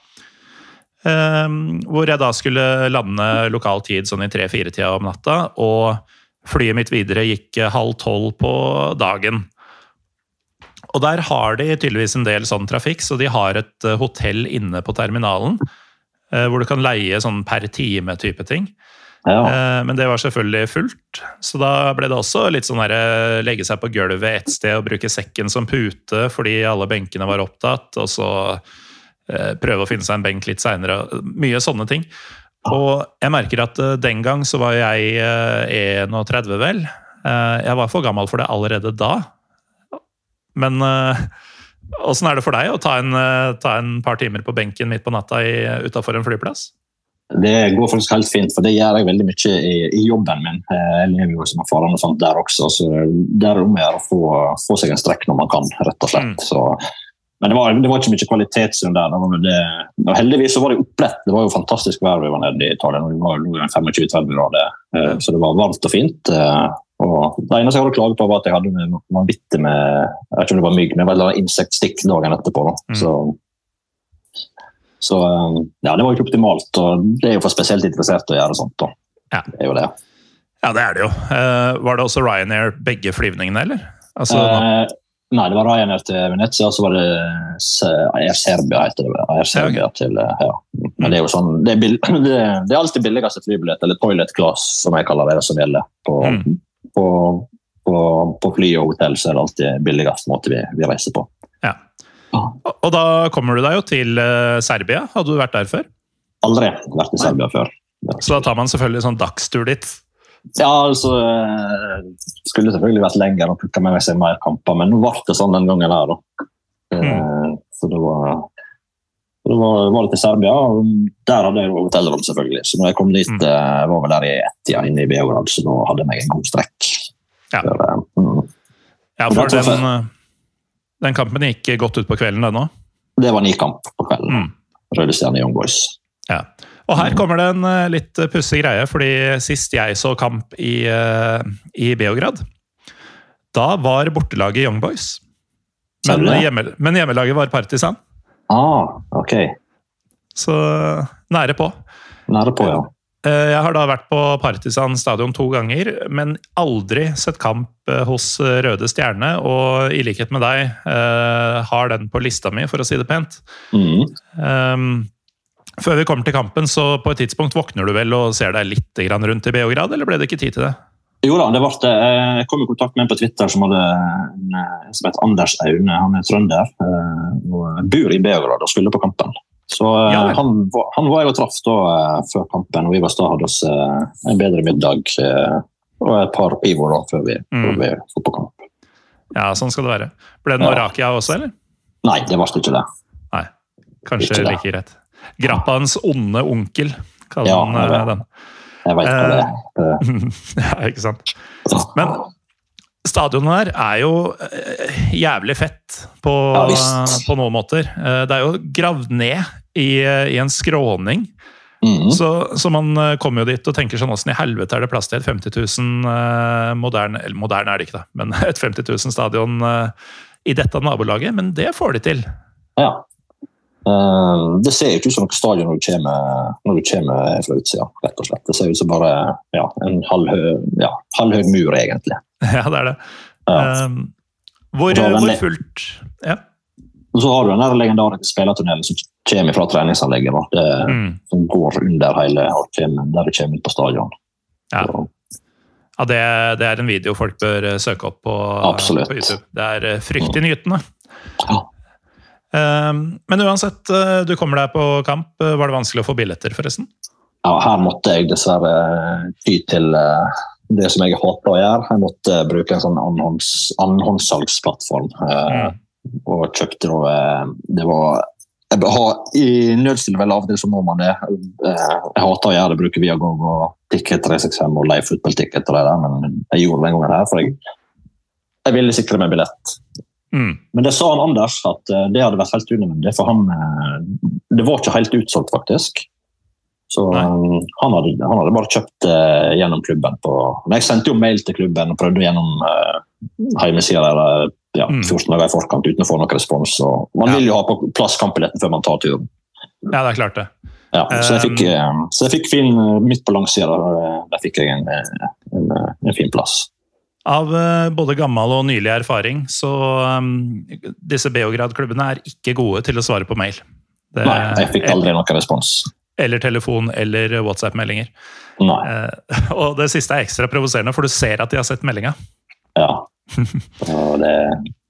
Eh, Hvor jeg da skulle lande lokal tid sånn i tre-fire-tida om natta. Og flyet mitt videre gikk eh, halv tolv på dagen. Og der har de tydeligvis en del sånn trafikk, så de har et eh, hotell inne på terminalen. Hvor du kan leie sånn per time-type ting. Ja. Eh, Men det var selvfølgelig fullt, så da ble det også litt sånn der, eh, legge seg på gulvet et sted og bruke sekken som pute fordi alle benkene var opptatt, og så eh, prøve å finne seg en benk litt seinere. Mye sånne ting. Og jeg merker at den gang så var jeg eh, 31, vel. Jeg var for gammel for det allerede da. Men åssen er det for deg å ta en, ta en par timer på benken midt på natta utafor en flyplass? Det går faktisk helt fint, for det gjør jeg veldig mye i, i jobben min. Eh, Jeg lever jo som erfaren og sånt der også, så det er om å gjøre å få, få seg en strekk når man kan, rett og slett. Mm. Så, men det var, det var ikke mye kvalitetsrund der. Det og heldigvis så var det opplett. Det var jo fantastisk vær vi var nede i Italia. Det var jo 25-30 grader, eh, så det var varmt og fint. eh, Og det eneste jeg hadde klaget på, var at jeg hadde vanvittig med Jeg vet ikke om det var mygg, men det var insektstikk dagen etterpå. Da. Mm. Så så eh, ja, det var ikke optimalt, og det er jo for spesielt interesserte å gjøre sånt. Ja. Det er jo det. Ja, det er det jo. Eh, Var det også Ryanair begge flyvningene, eller? Altså, Eh, nei, det var Ryanair til Venezia, og så var det Air Serbia heter det. Air Serbia til, eh, ja. Men det er jo sånn, det er, <clears throat> det, er alltid billigste flybillett, eller toilet class, som jeg kaller det, som gjelder. På, Mm. på, på, på fly og hotell så er det alltid billigst måte vi, vi reiser på. ja. Og da kommer du deg jo til eh, Serbia. Hadde du vært der før? Aldri vært i Serbia før. Så da tar man selvfølgelig sånn dagstur dit. Ja, altså eh, Skulle selvfølgelig vært lenger og plukka med seg mer kamper, men nå ble det sånn den gangen her. da. Mm. Så det var det var, det til Serbia, og der hadde jeg hotellrom, selvfølgelig. Så når jeg kom dit, Mm. eh, var vel der i ett-tida inne i Beograd, så da hadde jeg meg en god strekk. Ja. For, eh, mm. Ja, for den, eh, den kampen gikk godt ut på kvelden, den òg. Det var ni kamp på kvelden. Mm. Røde Stjerne Young Boys. Ja. Og her kommer det en eh, litt pussig greie, fordi sist jeg så kamp i, eh, i Beograd, da var bortelaget Young Boys. Men, hjemme, men hjemmelaget var Partisan, Ah, ok. så nære på. Nære på, ja. Eh, Jeg har da vært på Partisan stadion to ganger, men aldri sett kamp eh, hos Røde Stjerne. Og i likhet med deg eh, har den på lista mi, for å si det pent. Mm. Um, før vi kommer til kampen, så på et tidspunkt våkner du vel og ser deg litt rundt i BH-grad, eller ble det ikke tid til det? Jo da, det ble det. Jeg kom i kontakt med en på Twitter som hadde en eh, som heter Anders Aune. Han er trønder eh, og bor i Beograd og skulle på kampen. Så eh, Ja han, han var jeg og traff da eh, før kampen, og vi var da hadde oss eh, en bedre middag og et par pivo da før vi, Mm. før vi dro på kamp. Ja, sånn skal det være. Ble det noe Ja. rakia også, eller? Nei, det ble ikke det. Nei, kanskje Ikke det. like greit. Grappans onde onkel, kaller Ja, han jeg den. Jeg veit hva det er. <laughs> ja, ikke sant. Men stadionet her er jo jævlig fett på, Ja, på noen måter. Det er jo gravd ned i, i en skråning. Mm. Så, så man eh, kommer jo dit og tenker sånn Åssen i helvete er det plass til et 50 000 eh, moderne Eller moderne er det ikke, da, men <laughs> et 50 000 stadion eh, i dette nabolaget? Men det får de til. Ja. Uh, det ser jo ikke ut som noe stadion når du kommer, når du kommer fra utsida, rett og slett. Det ser ut som bare ja, en halvhøy, ja, halvhøy mur, egentlig. <laughs> Ja, det er det. Ja. Uh, hvor, hvor fullt Ja. Og så har du den der legendariske spillertunnelen som kommer fra treningsanlegget. Det, Mm. Som går under hele og kommer, der du kommer ut på stadion. Ja. Ja, det, det er en video folk bør eh, søke opp på, på YouTube. Det er eh, fryktelig nytende. Ja. Um, men uansett, eh, du kommer deg på kamp. Eh, Var det vanskelig å få billetter, forresten? Ja, her måtte jeg dessverre ty til eh, det som jeg hater å gjøre. Jeg måtte bruke en sånn annenhånds, annenhåndssalgsplattform. eh, Og kjøpte da eh, Det var har, I nødstilfelle av og til så må man det. Eh, Jeg hater å gjøre det, bruke Viagogo og Ticket 365 og leie fotballticket og det der, men jeg gjorde det den gangen her, for jeg, jeg ville sikre meg billett. Mm. Men det sa han Anders, at eh, det hadde vært helt unødvendig. For han, det var ikke helt utsolgt, faktisk. Så han hadde, han hadde bare kjøpt gjennom klubben. På, men jeg sendte jo mail til klubben og prøvde gjennom uh, hjemmesida ja, Mm. 14 dager i forkant uten å få noen respons. Og man vil jo ha på plass kampbilletten før man tar turen. Ja, det er klart det. Ja, så, jeg Um, fikk, eh, så jeg fikk fin eh, midt på langsida. Der, der fikk jeg en, eh, en, eh, en fin plass. Av eh, både gammel og nylig erfaring, så um, disse Beograd-klubbene er ikke gode til å svare på mail. Det- Nei, jeg fikk aldri noen respons. Eller telefon eller WhatsApp-meldinger. Nei. Uh, <laughs> og det siste er ekstra provoserende, for du ser at de har sett meldinga. Ja. Det,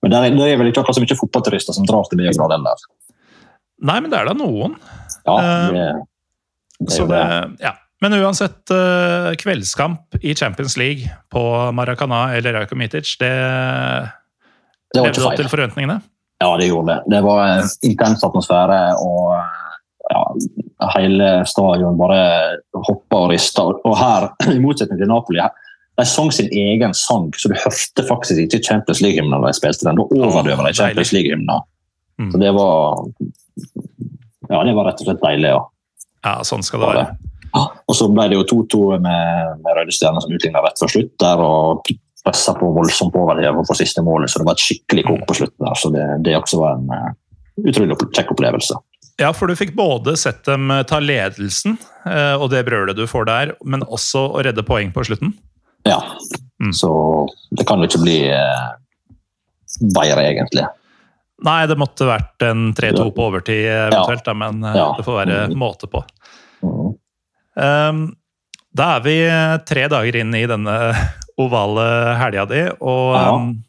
men det er, det er vel ikke akkurat så mye fotballturister som drar til Beograd heller. Nei, men det er da noen. Ja, Eh, det, det Så det, ja. Men uansett, eh, kveldskamp i Champions League på Maracana eller Rajko Mitic, det Det levde opp til forventningene. Ja, det gjorde det. Det var en intens atmosfære, og ja, hele stadion bare hoppa og rista. Og her, i motsetning til Napoli, her, de sang sin egen sang, så du hørte faktisk ikke Champions League-hymnen da de spilte den. Da overdøver de Champions League-hymnen. Mm. Så det var Ja, det var rett og slett deilig. Ja. Ja, sånn skal det være. Og så ble det jo 2-2 med, med Røde Stjerner som utligna rett før slutt der. og pressa på voldsomt over for siste målet, så det var et skikkelig kok på slutten. der, så Det, det også var en uh, utrolig kjekk opplevelse. Ja, for du fikk både sett dem ta ledelsen eh, og det brølet du får der, men også å redde poeng på slutten. Ja, Mm. Så det kan jo ikke bli eh, bedre, egentlig. Nei, det måtte vært en 3-2 på overtid eventuelt, da, men eh, Ja. det får være Mm. måte på. Mm. Um, da er vi eh, tre dager inn i denne ovale helga di, og Ja. um,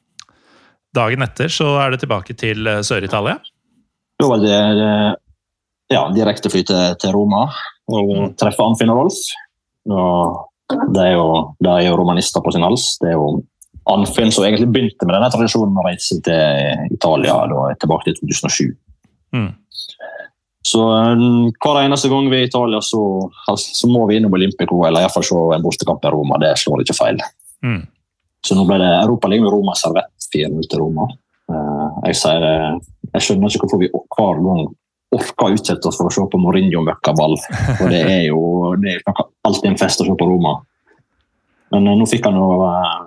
dagen etter så er det tilbake til eh, Sør-Italia. Da var det eh, ja, direkte fly til, til Roma og Mm. treffe Anfinn og Rolf. Og det er jo, det er jo romanister på sin hals. Det er jo Anfinn som egentlig begynte med denne tradisjonen med å reise til Italia da, tilbake til 2007. Mm. Så eh, hver eneste gang vi er i Italia, så, så må vi innom Olympico eller iallfall se en bortekamp i Roma. Det slår ikke feil. Mm. Så nå ble det Europaligaen med Roma servett 4-0 til Roma. Eh, Jeg sier jeg skjønner ikke hvorfor vi hver gang orker å utsette oss for å se på Mourinho møkka ball. For det er jo det er alltid en fest å se på Roma. Men eh, nå fikk han jo eh,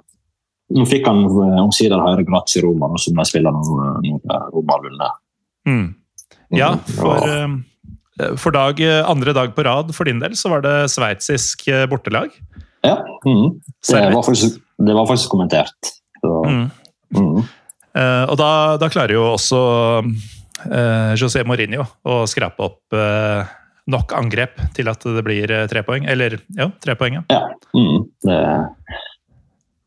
nå fikk han eh, omsider høre gratis i Roma, som de spiller når, når Roma har vunnet. Mm. Ja, for, ja. um, for dag, andre dag på rad for din del så var det sveitsisk bortelag. Ja, mm. det, var faktisk, det var faktisk kommentert. Så, Mm. Eh, og da, da klarer jo også José Mourinho og skrape opp eh, nok angrep til at det blir eh, tre poeng. Eller ja, tre poeng, ja. Ja. Mm, det,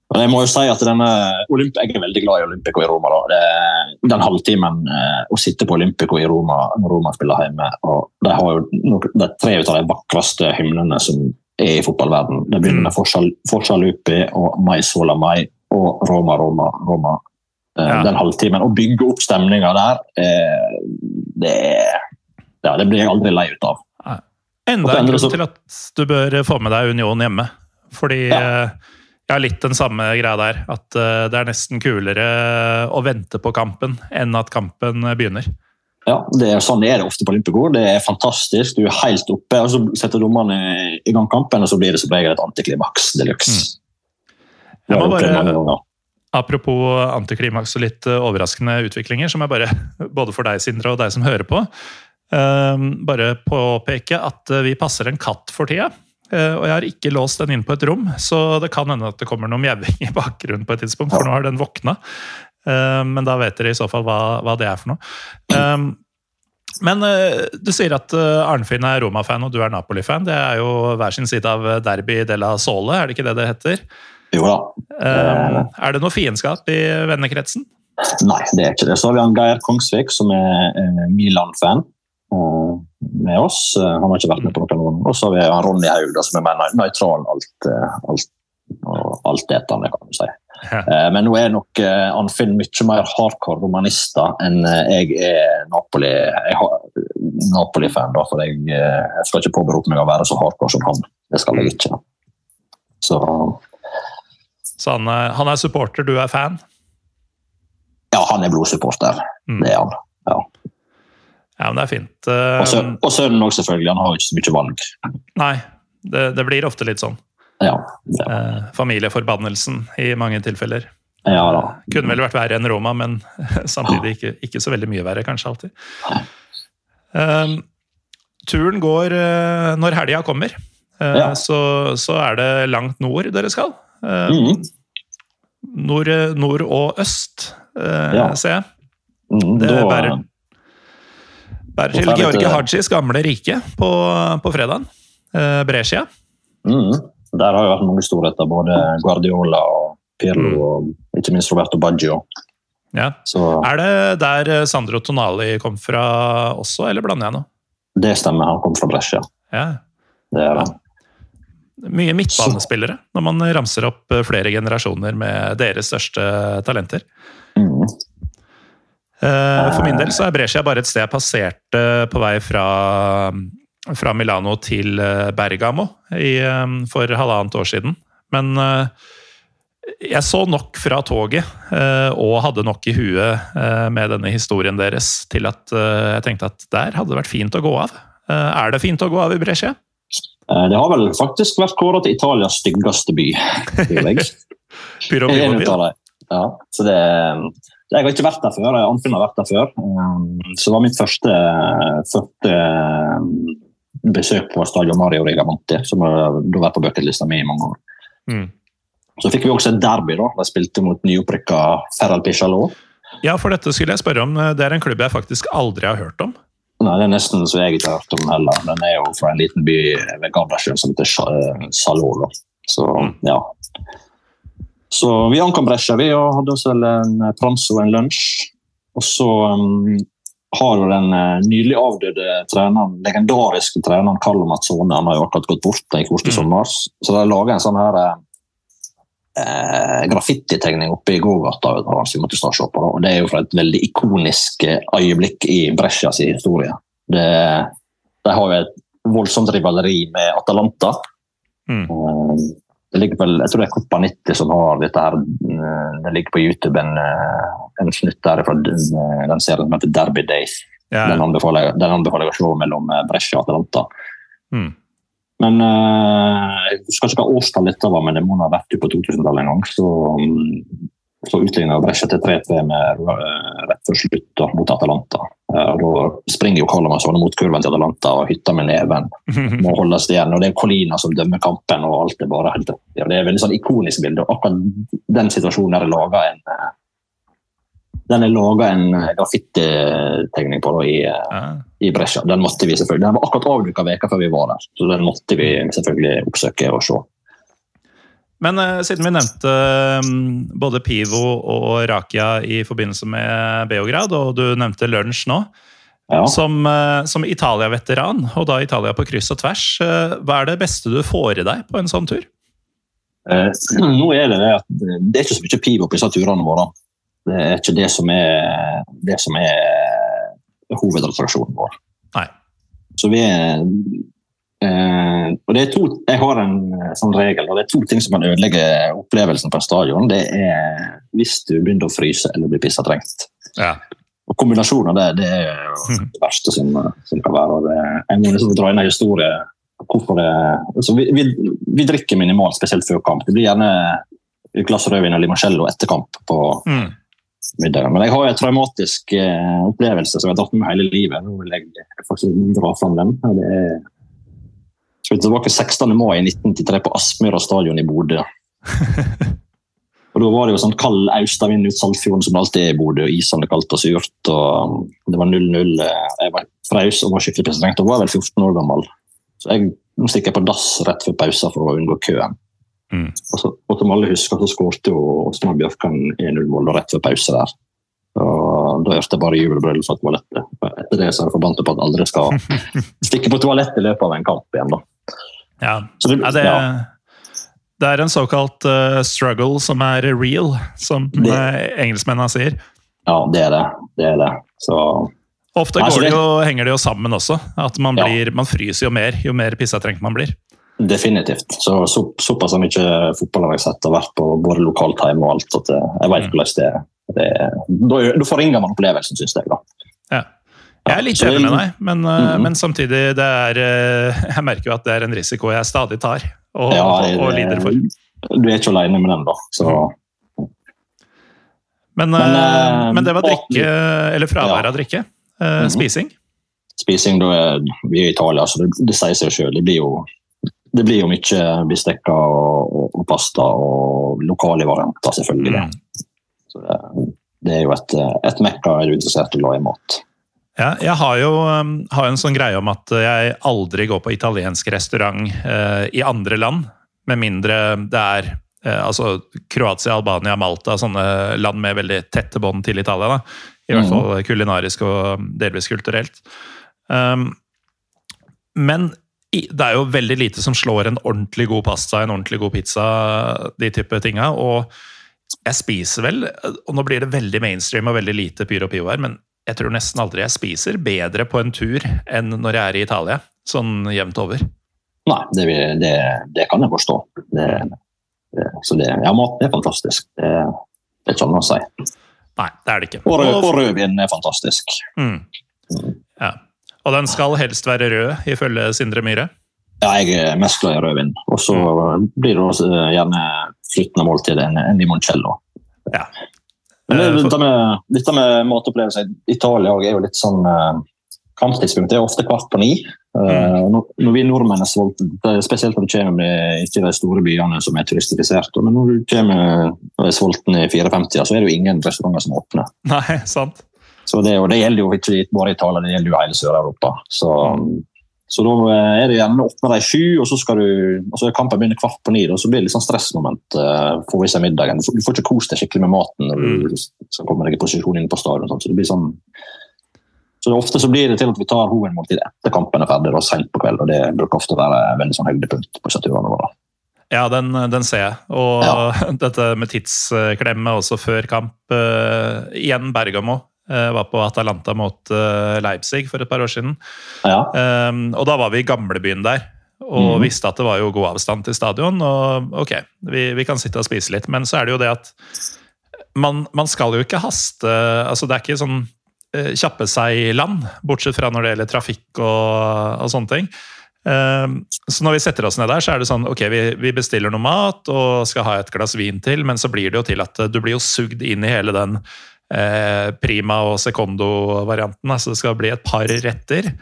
men jeg må jo si at denne Olymp Jeg er veldig glad i Olympico i Roma. Da. Det, den halvtimen eh, å sitte på Olympico i Roma når Roma spiller hjemme og De har jo er tre av de vakreste hymnene som er i fotballverden. Det begynner med Forza, Forza Lupi og Mai Sola Mai og Roma, Roma, Roma. Eh, Ja. Den halvtimen. Å bygge opp stemninga der, eh, det, ja, det blir jeg aldri lei ut av. Enda en grunn så- til at du bør få med deg Union hjemme. Fordi Ja. eh, jeg har litt den samme greia der. At det er nesten kulere å vente på kampen enn at kampen begynner. Ja, det er Sånn er det ofte på Olympico. Det er fantastisk. Du er helt oppe, og så setter dommerne i gang kampen, og så blir det som regel et antiklimaks de luxe. Mm. Jeg må jeg bare-. Apropos antiklimaks og litt eh, overraskende utviklinger, som er bare, <laughs> både for deg, Sindre, og deg som hører på, eh, bare påpeke at eh, vi passer en katt for tida. Eh, Og jeg har ikke låst den inn på et rom, så det kan hende at det kommer noe mjauing i <laughs> bakgrunnen på et tidspunkt, for nå har den våkna. Eh, Men da vet dere i så fall hva, hva det er for noe. Eh, Men du sier at Arnfinn er Roma-fan og du er Napoli-fan. Det er jo hver sin side av Derby della Sole, er det ikke det det heter? Jo da. Uh, er det noe fiendskap i vennekretsen? Nei, det er ikke det. Så har vi han Geir Kongsvik, som er eh, Milan-fan med oss. Han har ikke vært med på noen gang. Og så har vi han Ronny Haug, som er mer nøytral alt, alt, altetende, kan du si. Ja. Men nå er nok Anfinn mye mer hardcore romanister enn jeg er Napoli. Jeg har- Napoli-fan, da, for jeg, jeg skal ikke påberope meg å være så hardcore som han. Det skal jeg ikke. Så Så han er, han er supporter, du er fan? ja, han er blodsupporter. Mm. Det er han. Ja. Ja, men det er fint. Og sønnen òg, selvfølgelig. Han har jo ikke så mye valg. nei, det, det blir ofte litt sånn. Ja, ja. Eh, familieforbannelsen i mange tilfeller. ja da. Kunne vel vært verre enn Roma, men <laughs> samtidig ikke, ikke så veldig mye verre, kanskje alltid. Eh, turen går eh, når helga kommer. Eh, Ja. så, så er det langt nord dere skal. Eh, Mhm. nord, nord og øst, eh, Ja. ser jeg. Mm, Det bærer, bærer til Georgi Hajis gamle rike på, på fredagen. Eh, Brescia. Mm. Der har jo vært mange storheter, både Guardiola og Pirlo Mm. og ikke minst Roberto Baggio. Ja. Så Er det der eh, Sandro Tonali kom fra også, eller blander jeg nå? det stemmer, han kom fra Brescia. Ja. Det er det. Mye midtbanespillere, når man ramser opp eh, flere generasjoner med deres største talenter. Mm. Eh, For min del så er Brescia bare et sted jeg passerte på vei fra, fra Milano til eh, Bergamo i, eh, for halvannet år siden. Men eh, jeg så nok fra toget eh, og hadde nok i huet eh, med denne historien deres til at eh, jeg tenkte at der hadde det vært fint å gå av. Eh, Er det fint å gå av i Brescia? Eh, Det har vel faktisk vært kåret til Italias styggeste by. <laughs> dem. Ja, så det, jeg har ikke vært der før. Anfinn har vært der før. Um, Så det var mitt første, første um, besøk på stadion Mario Rigamonti, som har vært på bucketlista mi i mange år. Mm. Så fikk vi også et derby. da. De spilte mot nyopprykka Ferral Pichalot. Ja, for dette skulle jeg spørre om. Det er en klubb jeg faktisk aldri har hørt om. Nei, Det er nesten så jeg ikke har hørt om heller. Den er jo fra en liten by ved Gardasjøen som heter Salolo. Da. Så ja. Så vi ankom Brescia vi og hadde oss vel en pranzo og en lunsj. Og så um, har den eh, nylig avdøde treneren, legendariske treneren Carlo Mazzone han har jo akkurat gått bort da i kort i Mm. sommer. Så de laga en sånn her eh, graffititegning oppe i gågata vi måtte snart se på. det. Og det er jo fra et veldig ikonisk eh, øyeblikk i Brescias historie. Det, de har jo et voldsomt rivaleri med Atalanta. Mm. Eh, Det ligger vel, jeg tror det er Coppa 90 som har dette her. eh, Det ligger på YouTube en, en snutt der fra den, serien som heter Derby Days. Ja. Den anbefaler, den anbefaler jeg å se mellom Brescia og Atalanta. Mm. Men eh, jeg skal ikke hva årstall dette var, men det må ha vært på 2000-tallet en gang. Så, mm, så utligna Brescia til 3-3 med eh, rett før slutt mot Atalanta. Eh, og Da springer jo Kalamarsson mot kurven til Atalanta og hytter med neven. <laughs> Må holdes igjen, og Det er Colina som dømmer kampen. og alt er bare helt ja, Det er et veldig sånn ikonisk bilde. og Akkurat den situasjonen er laga en den er laga en graffititegning på da, i, Ja. I Brescia. Den måtte vi selvfølgelig. Den var akkurat avduka veka før vi var der, så den måtte vi selvfølgelig oppsøke og se. Men eh, siden vi nevnte eh, både Pivo og Rakia i forbindelse med Beograd, og du nevnte lunsj nå, Ja. som, eh, som Italia-veteran, og da Italia på kryss og tvers, eh, hva er det beste du får i deg på en sånn tur? Eh, <clears throat> nå er det det at det er ikke så mye pivo på disse turene våre. Det er ikke det som er, det som er hovedattraksjonen vår. Nei. Så vi er eh, og det er to, Jeg har en eh, sånn regel, og det er to ting som kan ødelegge opplevelsen på en stadion. Det er hvis du begynner å fryse eller blir pissa trengt. Ja. Og Kombinasjonen av det det er jo <laughs> det verste som, som kan være. Og det, jeg må liksom dra inn en historie. Hvorfor det, altså vi, vi, vi drikker minimalt, spesielt før kamp. Det blir gjerne et glass rødvin og limoncello etter kamp på Mm. Middagen. Men jeg har en traumatisk eh, opplevelse som jeg har tatt med meg hele livet. Nå vil jeg faktisk dra fram den. Det er skal vi tilbake 16. mai 1993 på Aspmyra stadion i Bodø. <laughs> Og Da var det jo sånn kald austavind ut Saltfjorden som det alltid er i Bodø. og Isende kaldt og surt. og um, Det var 0-0. Jeg var fraus og var skikkelig president. Og var vel 14 år gammel. Så jeg nå stikker jeg på dass rett før pausen for å unngå køen. Mm. Og, så, og som alle husker, så skårte Åsmund Bjørkan 1-0-mål rett før pause der. Og da hørte jeg bare jubelbrøl fra toalettet. Etter det så er jeg forbannet på at aldri skal <laughs> stikke på toalettet i løpet av en kamp igjen. da. Ja. Så det- Ja, det, ja. det er en såkalt uh, struggle som er real, som Det- uh, engelskmennene sier. Ja, det er det. Det er det. Så Ofte Nei, så det det- jo, henger det jo sammen også. At man, blir, man fryser jo mer jo mer pissetrengt man blir. Definitivt. Så, så Såpass mye fotball har jeg sett og vært på både lokalt hjemme og alt. at eh, jeg vet Mm. hvordan det. Det, da, da forringer man opplevelsen, syns jeg. da. Ja. Jeg er litt enig med deg, men, mm -hmm. men samtidig det er, eh, <laughs> Jeg merker jo at det er en risiko jeg stadig tar og, Ja, og, og lider for. Du er ikke alene med den, da. Så Men, Men, eh, men det var drikke, eller fravær Ja. av drikke. Mhm. Spising. spising, da er vi er i Italia, så det, det sier seg sjøl. Det blir jo det blir jo mye bestekker og, og, og pasta og lokale varianter, selvfølgelig. Mm. Så det, det er jo et, et mekka er du interessert i å lage mat. Ja, jeg har jo um, har en sånn greie om at jeg aldri går på italiensk restaurant eh, i andre land, med mindre det er eh, altså Kroatia, Albania, Malta, sånne land med veldig tette bånd til Italia. Da. I hvert Mhm. fall kulinarisk og delvis kulturelt. Um, men i, det er jo veldig lite som slår en ordentlig god pasta, en ordentlig god pizza, de type tinga. Og jeg spiser vel, og nå blir det veldig mainstream og veldig lite pyro og pivo her, men jeg tror nesten aldri jeg spiser bedre på en tur enn når jeg er i Italia. Sånn jevnt over. Nei, det, det, det kan jeg forstå. Det, så det, ja, maten er fantastisk. Det, det er ikke annet å si. Nei, det er det ikke. Og, rød, og rødvin er fantastisk. Mm. Ja. Og den skal helst være rød, ifølge Sindre Myhre. Ja, jeg er mest glad i rødvin. Og så blir det også eh, gjerne flyttende måltid enn en, limoncello. Ja. Men det, Eh, dette, med, dette med matopplevelser i Italia er jo litt sånn eh, Kamptidspunktet er ofte kvart på ni. Mm. når, når vi nordmenn er sultne, spesielt når du kommer med, de store byene som er turistifisert, men når du kommer og er sulten i 54, så er det jo ingen restauranter som åpner. Nei, <laughs> sant. Så det, og det gjelder jo ikke bare Italia, det gjelder jo hele Sør-Europa. Så, så da eh, er det gjerne åpner de sju, og så skal du, og så er kampen begynner kvart på ni. Og så blir det litt sånn stressmoment. Uh, for i seg middagen. Du får, ikke kost deg skikkelig med maten når du skal komme deg i posisjon inne på stadion. og Så det blir sånn så Ofte så blir det til at vi tar hovedmåltid etter kampen er ferdig, og sent på kveld. og Det bruker ofte å være veldig sånn høydepunkt på turene våre. Ja, den, den ser jeg. Og Ja. <laughs> dette med tidsklemme også før kamp. Uh, igjen Bergamo. Eh, var på Atalanta mot eh, Leipzig for et par år siden. Ja, Um, og da var vi i gamlebyen der, og mm. visste at det var jo god avstand til stadion. Og ok, vi, vi kan sitte og spise litt, men så er det jo det at man, man skal jo ikke haste altså Det er ikke sånn eh, kjappe seg-land, bortsett fra når det gjelder trafikk og, og sånne ting. Um, så når vi setter oss ned der, så er det sånn ok, vi, vi bestiller noe mat og skal ha et glass vin til, men så blir det jo til at du blir jo sugd inn i hele den eh, prima og secondo-varianten. Altså det skal bli et par retter.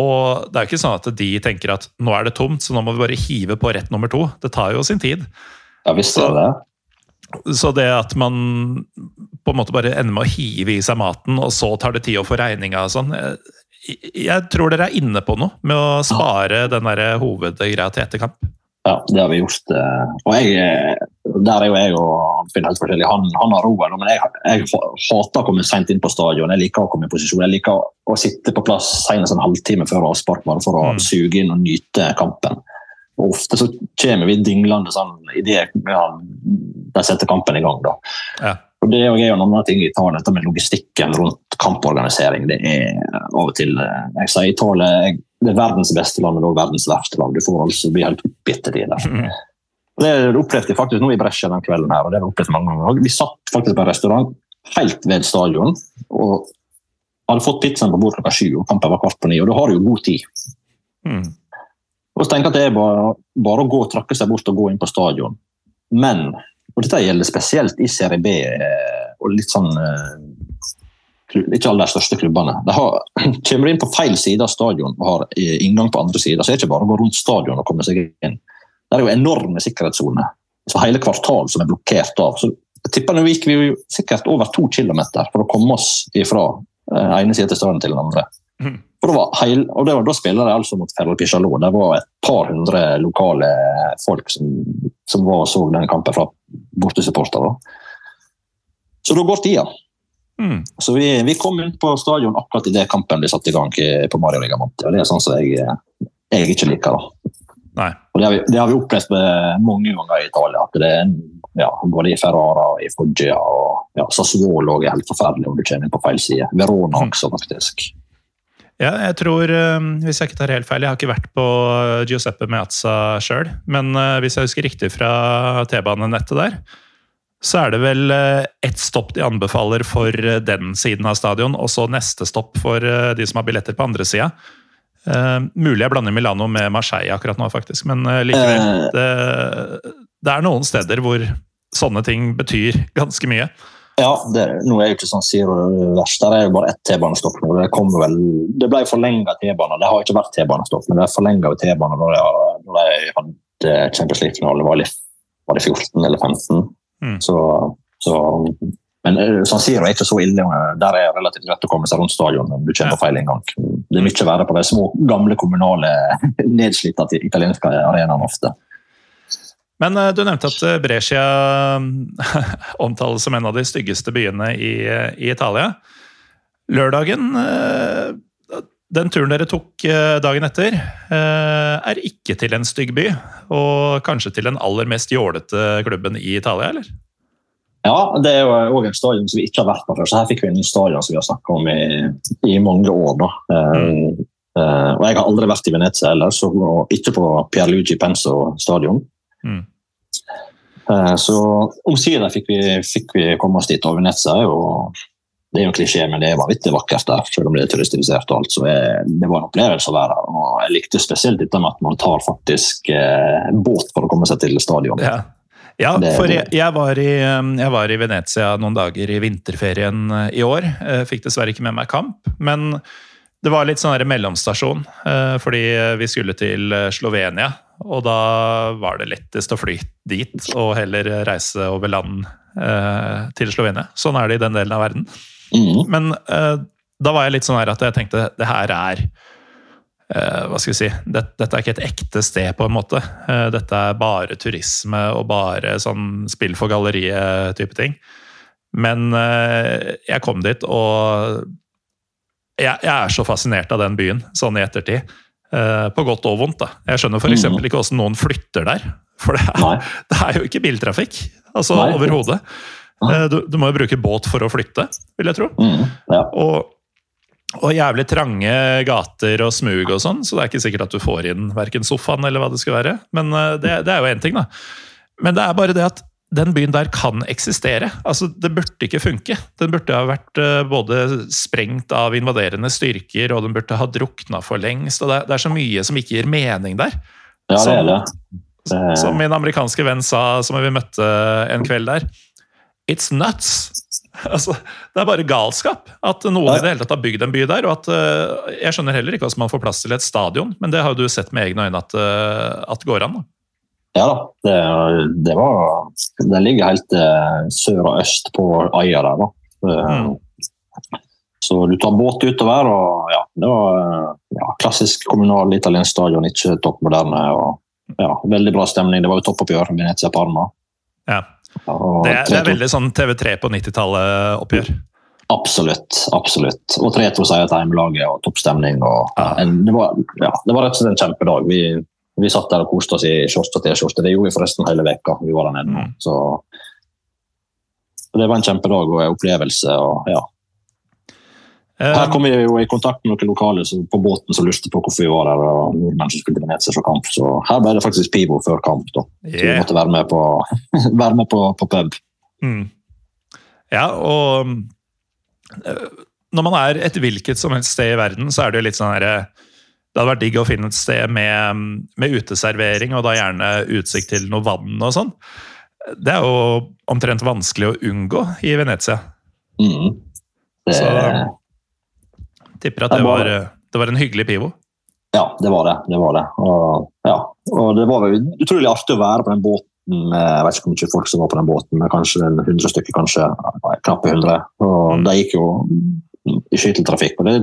Og det er jo ikke sånn at de tenker at nå er det tomt, så nå må vi bare hive på rett nummer to. Det tar jo sin tid. ja visst er det det. Så det at man på en måte bare ender med å hive i seg maten, og så tar det tid å få regninga og sånn jeg, jeg tror dere er inne på noe med å spare den der hovedgreia til etterkamp. Ja, det har vi gjort. eh, Og jeg, eh, der er jo jeg og Arnfinn helt forskjellig. Han, han har roen, men jeg, jeg hater å komme sent inn på stadion. Jeg liker å komme i posisjon. Jeg liker å sitte på plass senest en halvtime før avspark bare for å Mm. suge inn og nyte kampen. Og Ofte så kommer vi dinglende sånn idet ja, de setter kampen i gang. da. Ja. Og Det er jo en annen ting i Italia, dette med logistikken rundt kamporganisering. Det er av og til eh, Jeg sier Italia jeg, det er verdens beste land, men også verdens verste land. Du får altså bli helt oppgitt i det. Mm. Det opplevde jeg faktisk nå i Brescia den kvelden. her, og det har jeg opplevd mange ganger. Vi satt faktisk på en restaurant helt ved stadion og hadde fått pizzaen på bordet klokka sju, og kampen var kvart på ni. Og da har du jo god tid. Mm. Og så tenker jeg at det er bare, bare å gå og trakke seg bort og gå inn på stadion. Men, og dette gjelder spesielt i Serie B eh, og litt sånn eh, Ikke alle de største klubbene. De har, <clears throat> kommer inn på feil side av stadion og har eh, inngang på andre sida, så er det ikke bare å gå rundt stadion og komme seg inn. Det er jo enorme sikkerhetssoner. Så hele kvartal som er blokkert av. Så jeg tipper nå gikk vi jo sikkert over to kilometer for å komme oss ifra eh, ene sida til stadion til den andre. Mm. Og, var heil, og det var, da spiller de altså mot Ferro Pichalot. Det var et par hundre lokale folk som, som var og så den kampen fra bortesupportere. Så da går tida. Mm. Så vi, vi kom inn på stadion akkurat idet kampen ble satt i gang på Mario Rigamonti. Og det er sånn som jeg, jeg ikke liker. da. Nei. Og det har, vi, det har vi opplevd mange ganger i Italia. at det er ja, Både i Ferrara, i Foggia og ja, Sassuolo er helt forferdelig om du kommer inn på feil side. Verona Mm. også, faktisk. Ja, jeg tror, eh, hvis jeg ikke tar helt feil, jeg har ikke vært på Giuseppe Meazza sjøl, men eh, hvis jeg husker riktig fra T-banenettet der, så er det vel eh, ett stopp de anbefaler for eh, den siden av stadion, og så neste stopp for eh, de som har billetter på andre sida. Uh, mulig jeg blander Milano med Marseille akkurat nå, faktisk, men uh, likevel. Det, det er noen steder hvor sånne ting betyr ganske mye. Ja, det, nå er jo ikke sånn det verst. Der er jo bare ett T-banestopp nå. Det kommer vel, det ble forlenga T-bane. Det har ikke vært T-banestopp, men det er forlenga T-bane når de- hadde Champions League-finale. Var, var det 14 eller 15? Mm. Så, så Men eh, San Siro er ikke så ille. Der er det relativt lett å komme seg rundt stadion om du kommer på feil inngang. Det er mye verre på de små, gamle kommunale, <laughs> nedslitte italienske arenaene ofte. Men eh, du nevnte at eh, Brescia <laughs> omtales som en av de styggeste byene i, eh, i Italia. Lørdagen, eh, den turen dere tok eh, dagen etter, eh, er ikke til en stygg by. Og kanskje til den aller mest jålete klubben i Italia, eller? Ja, det er jo òg en stadion som vi ikke har vært på før. Så her fikk vi en ny stadion som vi har snakka om i, i mange år. da. Mm. Uh, og Jeg har aldri vært i Venezia heller, så, og ikke på Pierluigi Penso stadion. Mm. Uh, så omsider fikk fikk vi komme oss dit. Og Venezia er jo det er jo en klisjé, men det er vanvittig vakkert der. Selv om det er turistifisert og alt, så er, det var en opplevelse å være her. Og jeg likte spesielt dette med at man tar faktisk eh, båt for å komme seg til stadion. Ja. Ja, Det- for jeg, jeg, var i, um, jeg var i Venezia noen dager i vinterferien uh, i år. Jeg fikk dessverre ikke med meg kamp, men det var litt sånn mellomstasjon. uh, Fordi vi skulle til Slovenia, og da var det lettest å fly dit og heller reise over land til Slovenia. Sånn er det i den delen av verden. Mhm. Men uh, da var jeg litt sånn her at jeg tenkte det her er uh, hva skal vi si, det, Dette er ikke et ekte sted, på en måte. Uh, dette er bare turisme og bare sånn spill for galleriet-type ting. Men jeg kom dit, og jeg, jeg er så fascinert av den byen, sånn i ettertid. På godt og vondt. da. Jeg skjønner f.eks. Mm. ikke hvordan noen flytter der. For det er, <laughs> det er jo ikke biltrafikk. Altså overhodet. Eh, Du, du må jo bruke båt for å flytte, vil jeg tro. Mm, Ja. Og, og jævlig trange gater og smug og sånn, så det er ikke sikkert at du får inn verken sofaen eller hva det skal være. Men eh, det, det er jo én ting, da. Men det er bare det at den byen der kan eksistere. Altså, Det burde ikke funke. Den burde ha vært eh, både sprengt av invaderende styrker, og den burde ha drukna for lengst. og det det er så mye som ikke gir mening der. ja, det er det. det Som min amerikanske venn sa, som vi møtte en kveld der. It's nuts! <laughs> Altså, det er bare galskap at noen Ja. i det hele tatt har bygd en by der. og at uh, Jeg skjønner heller ikke hvordan man får plass til et stadion, men det har jo du sett med egne øyne at, at går an. da. Ja da, det, det var Den ligger helt uh, sør og øst på øya der, da. Mm. Så du tar båt utover, og ja, det var ja, klassisk kommunal italiensk stadion, ikke topp moderne. og ja, Veldig bra stemning. Det var jo toppoppgjør, Venezia-Parma. Ja. Det, det er veldig sånn TV3 på 90-tallet-oppgjør. Absolutt. absolutt. Og 3-2 seier til hjemmelaget og toppstemning. Og, Ja. en, det, var, ja, det var rett og slett en kjempedag. Vi, vi satt der og koste oss i shorts og T-skjorte. Det gjorde vi forresten hele veka. Vi var der nede. Mm. Så det var en kjempedag og en opplevelse. og ja. Eh, Her kom vi jo i kontakt med noen lokale på båten som lurte på hvorfor vi var der. og nordmenn som skulle til fra kamp. Så her ble det faktisk Pivo før kamp. da. Så vi måtte være med på, <laughs> være med på, på pub. Mm. Ja, og eh, når man er et hvilket som helst sted i verden, så er det jo litt sånn her eh, Det hadde vært digg å finne et sted med, med uteservering, og da gjerne utsikt til noe vann og sånn. Det er jo omtrent vanskelig å unngå i Venezia. Mm. Det, Så tipper at det var, eh, det var en hyggelig pivo. Ja, det var det. det, var det. Og, ja. og det var utrolig artig å være på den båten. Jeg vet ikke hvor mye folk som var på den båten, men kanskje en 100 stykker, kanskje knappe 100. Og Mm. De gikk jo i skytteltrafikk. og det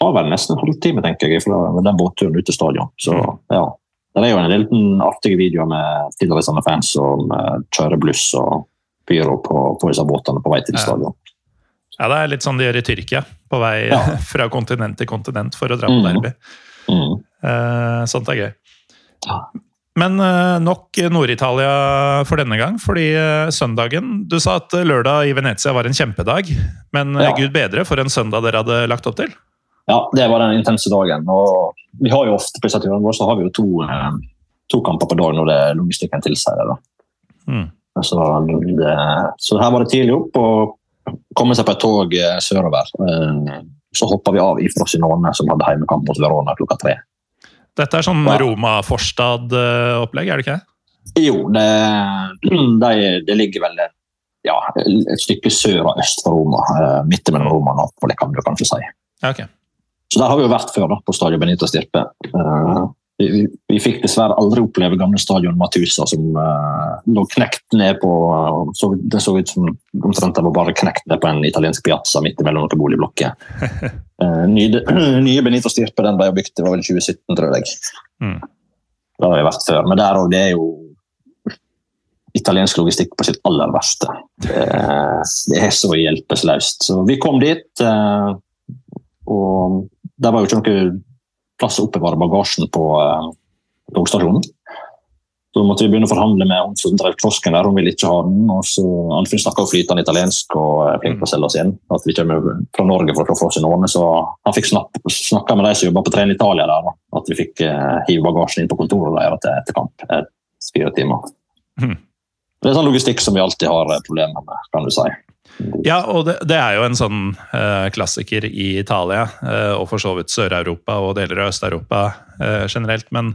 var vel nesten en halvtime, tenker jeg, fra den båtturen ut til stadion. Så ja. Det er jo en del artige videoer med tilreisende fans som uh, kjører bluss og pyro på, på disse båtene på vei til stadion. Ja, det er litt sånn de gjør i Tyrkia. På vei Ja. <laughs> fra kontinent til kontinent for å dra på Mm. derby. Mm. Eh, sånt er gøy. Ja. Men eh, nok Nord-Italia for denne gang, fordi eh, søndagen Du sa at lørdag i Venezia var en kjempedag, men Ja. gud bedre for en søndag dere hadde lagt opp til? Ja, det var den intense dagen. Og vi har jo ofte på disse turene våre så har vi jo to, to kamper på dagen når det logistikken tilsier det. Mm. Så, det, så her var det tidlig opp og komme seg på et tog eh, sørover. Eh, Så hoppa vi av i Frosinone, som hadde heimekamp mot Verona klokka tre. Dette er sånn Ja. Roma-Forstad-opplegg, er det ikke? Jo, det, <clears throat> det, det ligger vel ja, et stykke sør og øst for Roma. eh, Midt mellom Roma og Napoli, kan du kanskje si. Ja, ok. Så der har vi jo vært før, da, på Stadio Benito Stirpe. Vi, vi, fikk dessverre aldri oppleve gamle stadion Matusa, som eh, lå knekt ned på så, Det så ut som omtrent det var bare knekt ned på en italiensk piazza midt mellom noen boligblokker. <laughs> Eh, nye, <clears throat> nye Benito Stirpe den ble bygd det var vel 2017, tror jeg. Mm. Det har vi vært før. Men der òg, det er jo italiensk logistikk på sitt aller verste. Det, det er så hjelpeløst. Så vi kom dit, eh, og der var jo ikke noe plass å oppbevare bagasjen på eh, togstasjonen. Så måtte vi begynne å forhandle med hun som drev kiosken der, hun ville ikke ha den. og så Anfinn snakka flytende italiensk og er flink til å selge oss inn. At vi kommer fra Norge for å få oss noen, så han fikk snakka med de som jobba på Tren Italia der, at vi fikk eh, hive bagasjen inn på kontoret deres etter, etter kamp. eh, fire timer. Mm. Det er sånn logistikk som vi alltid har eh, problemer med, kan du si. Ja, og det, det er jo en sånn uh, klassiker i Italia, uh, og for så vidt Sør-Europa og deler av Øst-Europa uh, generelt. Men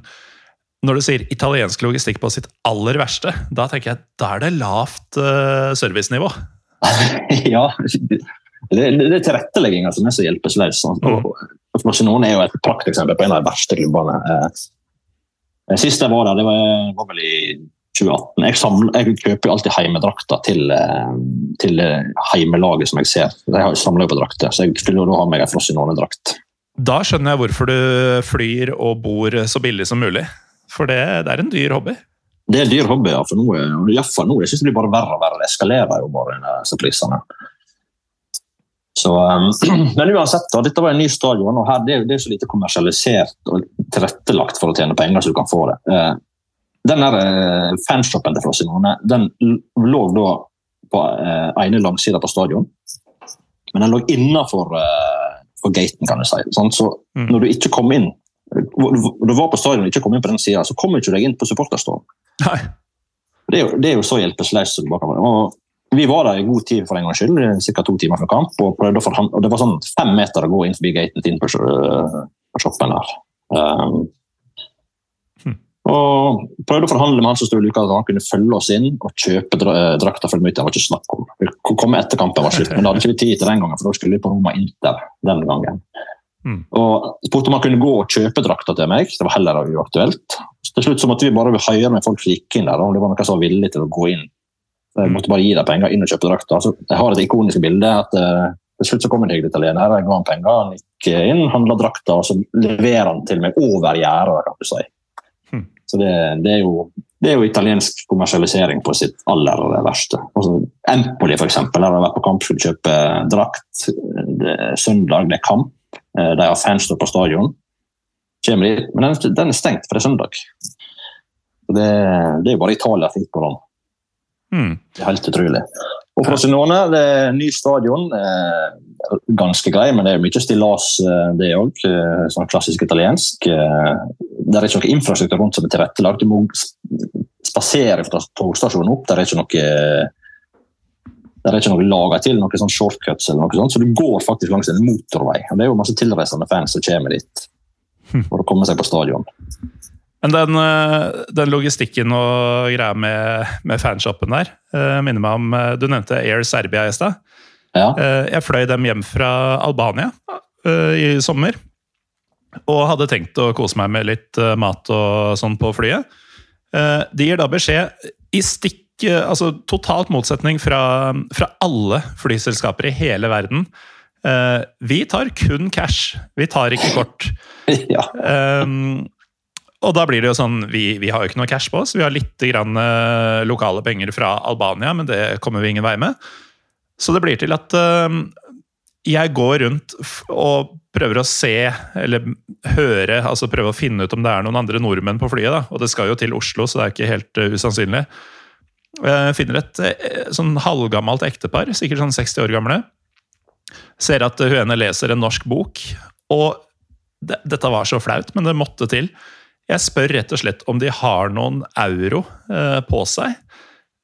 når du sier italiensk logistikk på sitt aller verste, da tenker jeg da er det lavt servicenivå. <laughs> ja, det, det, det er tilrettelegginga som er så hjelpeløs. sånn. Mm. Barcelona er jo et prakteksempel på en av de verste klubbene. Sist jeg var der, det var, var vel i 2018. Jeg, samler, jeg kjøper alltid heimedrakter til, eh, til eh, heimelaget som jeg ser. Har- samler jo på drakter, så jeg skulle jo ha meg en Frosinone-drakt. Da skjønner jeg hvorfor du flyr og bor så billig som mulig. For det, det er en dyr hobby. Det er en dyr hobby, ja, for nå, er- og i hvert fall nå jeg synes det blir bare verre og verre. Det eskalerer jo bare disse prisene. Så, um, <clears throat> men uansett, da, dette var en ny stadion, og her, det, er jo- det er så lite kommersialisert og tilrettelagt for å tjene penger så du kan få det. Den der eh, fanshoppen til Frosinone den lå da på eh, ene langsida på stadion, men den lå innafor eh, for gaten, kan du si. Sånn, så Mm. når du ikke kom inn du var på stadion og ikke kom inn på den sida, så kom du ikke deg inn på supporterstolen. Det det er jo så hjelpeløst. som det bare kan Vi var der i god tid for en gangs skyld, ca. to timer før kamp. og, og Det var sånn fem meter å gå inn forbi gaten til inn på, på shoppen der. Um. Og prøvde å forhandle med han som sto i luka, at han kunne følge oss inn og kjøpe dra drakta for mye. Det var ikke snakk om. Vi kom etter kampen var slutt, men da hadde ikke vi tid til den gangen, for da skulle vi på Roma Inter den gangen. Mm. Og spurte om han kunne gå og kjøpe drakta til meg. Det var heller uaktuelt. Så til slutt så måtte vi bare høre med folk som gikk inn der, om det var noen som var villig til å gå inn. Så jeg måtte bare gi dem penger inn og kjøpe drakta. Så jeg har et ikonisk bilde. at uh, Til slutt så kom en hyggelig italiener. Jeg ga han penger, han gikk inn, handla drakta, og så leverer han til meg over gjerdet. kan du si. Hmm. Så det, det, er jo, det er jo italiensk kommersialisering på sitt aller verste. Altså, Empoli, eksempel, der har vært på kamp, skulle kjøpe drakt. Det søndag, det er kamp. Eh, De har fans på stadion. Kommer dit, men den, den er stengt, for det er søndag. Det, det er jo bare Italia som går an. Mm. Det er helt utrolig. Og Frosinone, det er ny stadion. Eh, ganske grei, men det er mye stillas, eh, det òg. Eh, sånn klassisk italiensk. Det er ikke noe infrastruktur rundt som er tilrettelagt. Du må sp- spasere fra togstasjonen opp. Det er ikke noe det er ikke noe laga til, noe sånn shortcuts eller noe sånt, så du går faktisk langs en motorvei. Og Det er jo masse tilreisende fans som kommer dit for å komme seg på stadion. Men den, eh, den logistikken og greia med, med fanshoppen der, eh, minner meg om eh, Du nevnte Air Serbia i stad. Ja. Jeg fløy dem hjem fra Albania i sommer. Og hadde tenkt å kose meg med litt mat og sånn på flyet. De gir da beskjed i stikk Altså totalt motsetning fra, fra alle flyselskaper i hele verden. Vi tar kun cash, vi tar ikke kort. <laughs> ja. Um, og da blir det jo sånn, vi, vi har jo ikke noe cash på oss. Vi har litt grann, eh, lokale penger fra Albania, men det kommer vi ingen vei med. Så det blir til at eh, jeg går rundt og prøver å se, eller høre, altså prøve å finne ut om det er noen andre nordmenn på flyet. da, Og det skal jo til Oslo, så det er ikke helt uh, usannsynlig. Jeg finner et sånn halvgammelt ektepar, sikkert sånn 60 år gamle. Ser at hun ene leser en norsk bok. Og det, dette var så flaut, men det måtte til. Jeg spør rett og slett om de har noen euro eh, på seg.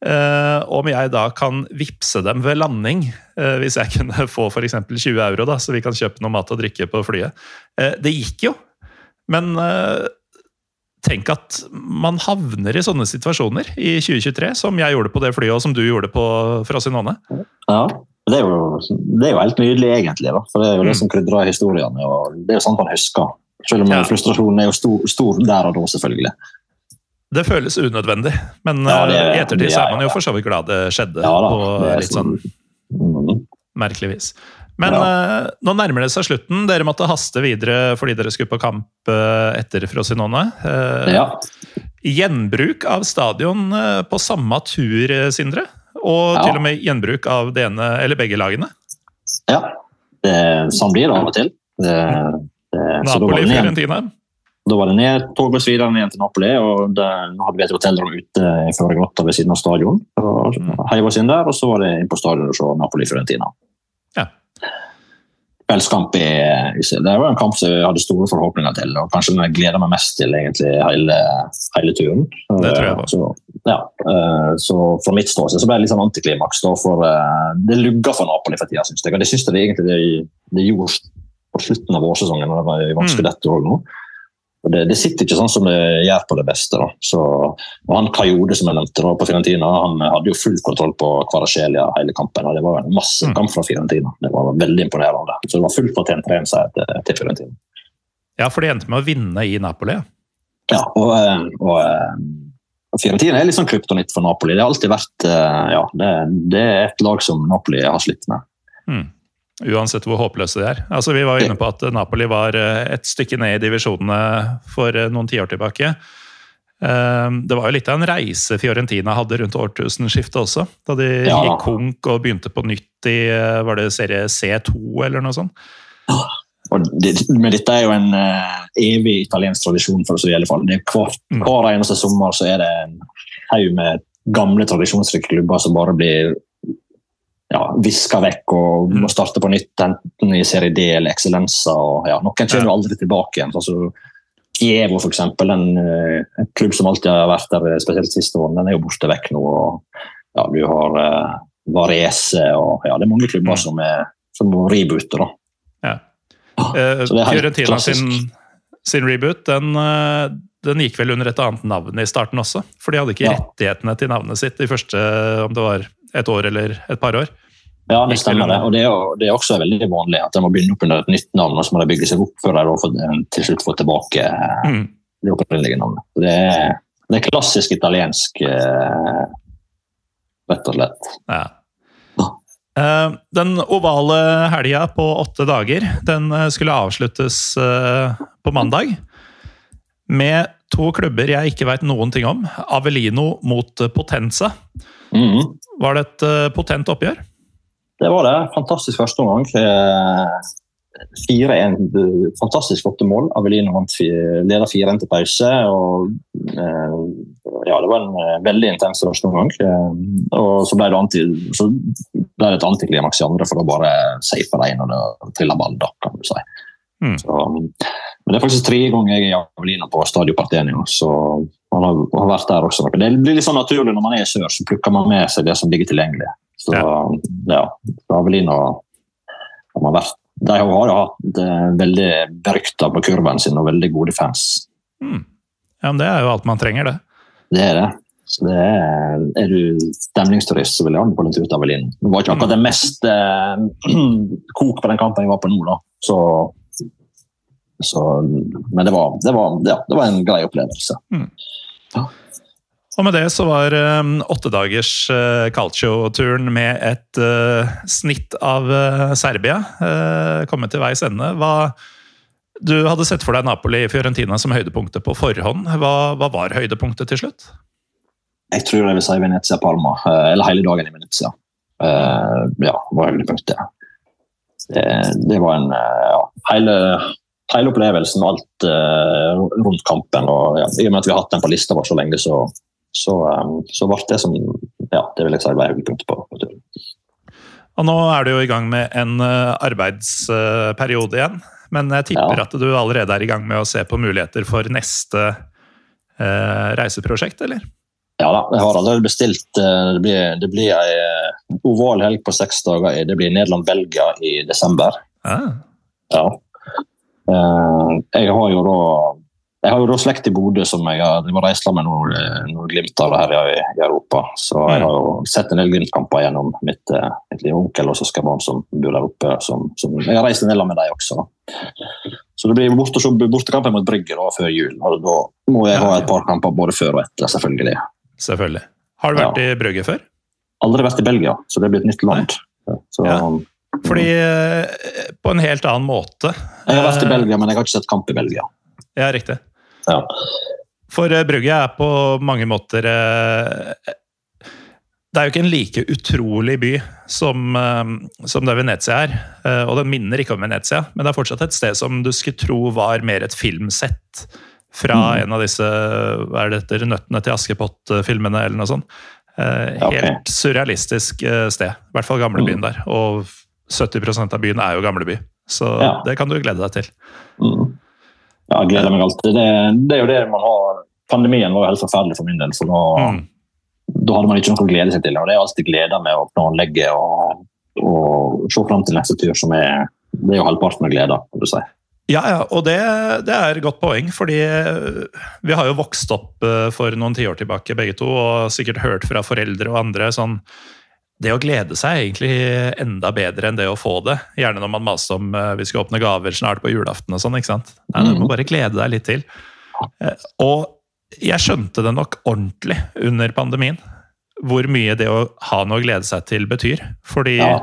Eh, om jeg da kan vippse dem ved landing, eh, hvis jeg <laughs> kunne få f.eks. 20 euro, da, så vi kan kjøpe noe mat og drikke på flyet. Eh, det gikk jo, men eh, tenk at man havner i sånne situasjoner i 2023, som jeg gjorde på det flyet, og som du gjorde på Frosinone. Ja, det er, jo, det er jo helt nydelig, egentlig. Da. For Det er jo det mm. som krydrer historiene. og Det er jo sånt man husker. Selv om ja. frustrasjonen er jo stor, stor, der og da, selvfølgelig. Det føles unødvendig, men ja, det, eh, i ettertid så er man jo for så vidt glad det skjedde. Ja, da, på litt sånn mm. merkelig vis. Men uh, nå nærmer det seg slutten. Dere måtte haste videre fordi dere skulle på kamp uh, etter Frosinone. Uh, ja. Gjenbruk av stadion på samme tur, Sindre. Og til og med gjenbruk av det ene eller begge lagene. Ja, det, sånn blir det av og til. Det, Napoli-Fiorentina? Da var det ned, togbuss videre ned til Napoli. og det, Nå hadde vi et hotellrom ute i Førregrotta ved siden av stadion. mm. Heiv oss inn der, og så var det inn på stadion og se Napoli-Fiorentina. Ja. Kveldskamp i, Det var en kamp som jeg hadde store forhåpninger til, og kanskje den jeg gleder meg mest til egentlig hele, hele turen. Det tror jeg på. Så, ja, eh, så fra mitt ståsted ble det litt sånn antiklimaks. For eh, det lugga for Napoli for tida, syns jeg. Og det syns jeg det egentlig det, det gjorde slutten av vårsesongen. når det var i vanskelig dette nå. Det, det, sitter ikke sånn som det gjør på det beste. Da. Så, og han Kajode som jeg nevnte da, på Fiorentina, han hadde jo full kontroll på Kvarasjelia hele kampen. og Det var en masse mm. kamp fra Fiorentina. Det var veldig imponerende. Så det var fullt fortjent 3-1-seier til, til Fiorentina. Ja, for de endte med å vinne i Napoli? Ja, og, eh, og, og eh, Fiorentina er litt sånn kryptonitt for Napoli. Det har alltid vært eh, ja, det, det er et lag som Napoli har slitt med. Mm. Uansett hvor håpløse de er. Altså, vi var inne på at Napoli var eh, et stykke ned i divisjonene for eh, noen tiår tilbake. Ehm, det var jo litt av en reise Fiorentina hadde rundt årtusenskiftet også. Da de ja. gikk konk og begynte på nytt i eh, var det serie C2 eller noe sånt. Det, men dette er jo en evig italiensk tradisjon for oss i alle fall. Det er hver, mm. hver eneste sommer så er det en haug med gamle, tradisjonsrike klubber som bare blir ja, viska vekk og må mm. starte på nytt, enten i serie D eller eksellenser. Og, ja, noen kommer jo aldri tilbake igjen. Altså, Kievo, for eksempel, en, eh, en, klubb som alltid har vært der, spesielt siste årene, den er jo borte vekk nå. og ja, Du har uh, Varese og ja, det er mange klubber mm. som, er, som må reboote. da. Ja. Uh, Fiorentina sin, sin, reboot den, den, gikk vel under et annet navn i starten også. For de hadde ikke ja. rettighetene til navnet sitt de første om det var et år eller et par år. Ja, det stemmer det. Og det er, jo, det er også veldig vanlig at de må begynne opp under et nytt navn, og så må de bygge seg opp før de eh, til slutt får tilbake eh, mm. det opprinnelige navnet. Det er, det er klassisk italiensk, eh, rett og slett. Ja. Den ovale helga på åtte dager den skulle avsluttes på mandag. Med to klubber jeg ikke veit noen ting om. Avelino mot Potenza. Mm. Var det et potent oppgjør? Det var det. Fantastisk første omgang. 4-1, fantastisk flotte mål. Avelino vant leder 4-1 til pause. og eh, ja, Det var en eh, veldig intens første omgang. Eh, og så ble det, anti, så ble det et antiklimaks i andre, for da bare safer de og det triller ball, da, kan du si. Mm. Så, men det er faktisk tredje gang jeg er i Avelina på Stadio Partenio, så han har, har, vært der også. Det blir litt sånn naturlig når man er i sør, så plukker man med seg det som ligger tilgjengelig. Så ja, ja Avelino har vært de har jo hatt veldig berykta på kurven sin og veldig gode fans. Mm. Ja, men Det er jo alt man trenger, det. Det er det. Så det er, er du stemningsturist, så vil jeg anbefale en tur til Avelin. Det var ikke akkurat det mest eh, <clears throat> kok på den kampen jeg var på nå, da. Så, så, men det var, det, var, ja, det var, en grei opplevelse. Mm. Ja. Og med det så var um, åttedagers uh, Calcio-turen med et uh, snitt av uh, Serbia kommet til veis ende. Hva, du hadde sett for deg Napoli i Fiorentina som høydepunktet på forhånd. Hva, hva, var høydepunktet til slutt? Jeg tror jeg vil si Venezia-Palma, eller hele dagen i Venezia. ja, var høydepunktet. Det, det var en ja, hele hele opplevelsen, alt rundt kampen. og ja, I og med at vi har hatt den på lista vår så lenge, så, så, um, så ble det som ja, det vil jeg si var høydepunktet på, på turen. Og nå er du jo i gang med en uh, arbeidsperiode igjen. Men jeg tipper ja. at du allerede er i gang med å se på muligheter for neste eh, reiseprosjekt, eller? Ja da, jeg har allerede bestilt. Det blir, det blir ei oval helg på seks dager. Det blir Nederland-Belgia i desember. Ah. Ja. Eh, jeg har jo da jeg har jo da slekt i Bodø som jeg har reist med noen, noen Glimt har her i, i, Europa. Så jeg mm. har jo sett en del Glimt-kamper gjennom mitt, eh, mitt lille onkel og søskenbarn som bor der oppe. Som, som, jeg har reist en del med dem også. Så det blir borte, bortekamper mot Brygge da, før jul. og Da må jeg ha et par kamper både før og etter, selvfølgelig. Selvfølgelig. Har du vært ja. i Brygge før? Aldri vært i Belgia, så det blir et nytt land. Så, ja. Fordi eh, På en helt annen måte. Jeg har vært i Belgia, men jeg har ikke sett kamp i Belgia. Ja, riktig. Ja. For eh, Brugge er på mange måter eh, Det er jo ikke en like utrolig by som, som det Venezia er. Og den minner ikke om Venezia, men det er fortsatt et sted som du skulle tro var mer et filmsett fra mm. en av disse hva er det etter, Nøttene til Askepott-filmene eller noe sånt. Helt okay. surrealistisk sted. I hvert fall gamlebyen mm. der. Og 70% av byen er jo gamleby. Så ja. det kan du glede deg til. Mm. Ja, jeg gleder meg alltid. Det, det, er jo det man har Pandemien var jo helt forferdelig for min del. for da, mm. da hadde man ikke noe å glede seg til. og Det er alltid glede med å planlegge og, og se fram til neste tur, som er, det er jo halvparten av gleden. kan du si. Ja, ja, og det, det, er et godt poeng, fordi vi har jo vokst opp eh, for noen tiår tilbake begge to, og sikkert hørt fra foreldre og andre sånn det å glede seg er egentlig enda bedre enn det å få det. Gjerne når man maser om uh, vi skal åpne gaver snart på julaften og sånn. ikke sant? Nei, Du må mm. bare glede deg litt til. Uh, og jeg skjønte det nok ordentlig under pandemien, hvor mye det å ha noe å glede seg til betyr. Fordi ja.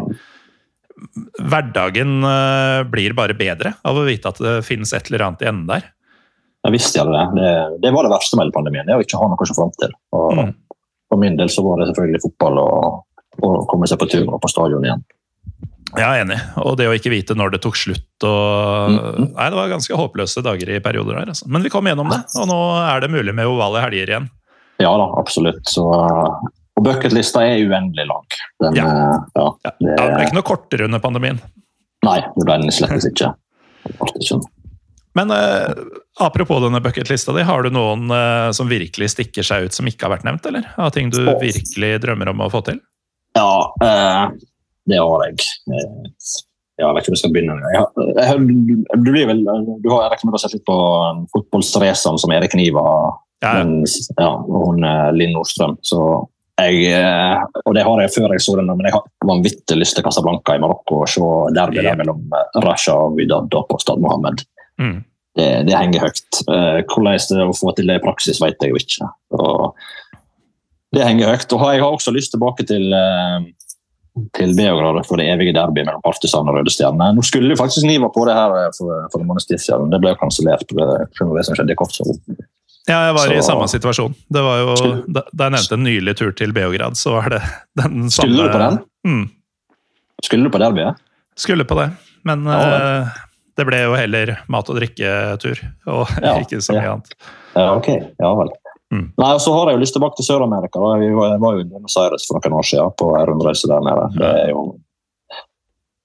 hverdagen uh, blir bare bedre av å vite at det finnes et eller annet i enden der. Jeg visste jeg det. det. Det var det verste med pandemien, det å ikke ha noe å se fram til. Og mm. For min del så var det selvfølgelig fotball og og komme seg på tur og på stadion igjen. Jeg er enig. Og det å ikke vite når det tok slutt og mm -hmm. Nei, det var ganske håpløse dager i perioder der. Altså. Men vi kom gjennom det, og nå er det mulig med ovale helger igjen. Ja da, absolutt. Så, og bucketlista er uendelig lang. Den, ja. Eh, ja, det, ja, det, ble ikke noe kortere under pandemien. Nei, det ble den slett ikke. Men eh, apropos denne bucketlista di, har du noen eh, som virkelig stikker seg ut som ikke har vært nevnt? eller? Av ting du virkelig drømmer om å få til? Ja, eh, det har jeg. Ja, jeg vet ikke hvor jeg skal begynne. Jeg, jeg, du, blir vel, du har regnet med å sett litt på fotballraceren som Erik Niva ja. Men, ja, og hun eh, Linn Nordstrøm. Så jeg, og det har jeg før jeg så den, men jeg har vanvittig lyst til Casablanca i Marokko og se derby yeah. mellom Rasha og Vidad på Stad Mohammed. Mm. Det, det, henger høyt. Hvordan det er å få til det i praksis, vet jeg jo ikke. Og det henger høyt. Og jeg har også lyst tilbake til, eh, til Beograd for det evige derby mellom Partisan og Røde Stjerne. Nå skulle jo faktisk Niva på det her eh, for, for en måneds tid siden. Det ble jo kansellert pga. det som skjedde i Kosovo. Ja, jeg var så, i samme situasjon. Det var jo, da, da, jeg nevnte en nylig tur til Beograd, så var det den samme Skulle du på den? Mm. Skulle du på derbyet? Skulle på det, men ja, uh, det ble jo heller mat- og drikketur, og ja, ikke så mye ja. annet. Ja, ok. Ja vel. Mm. Nei, og så har jeg jo lyst tilbake til Sør-Amerika. Jeg var jo i Buenos Aires for noen år siden på rundreise der nede. Det er jo,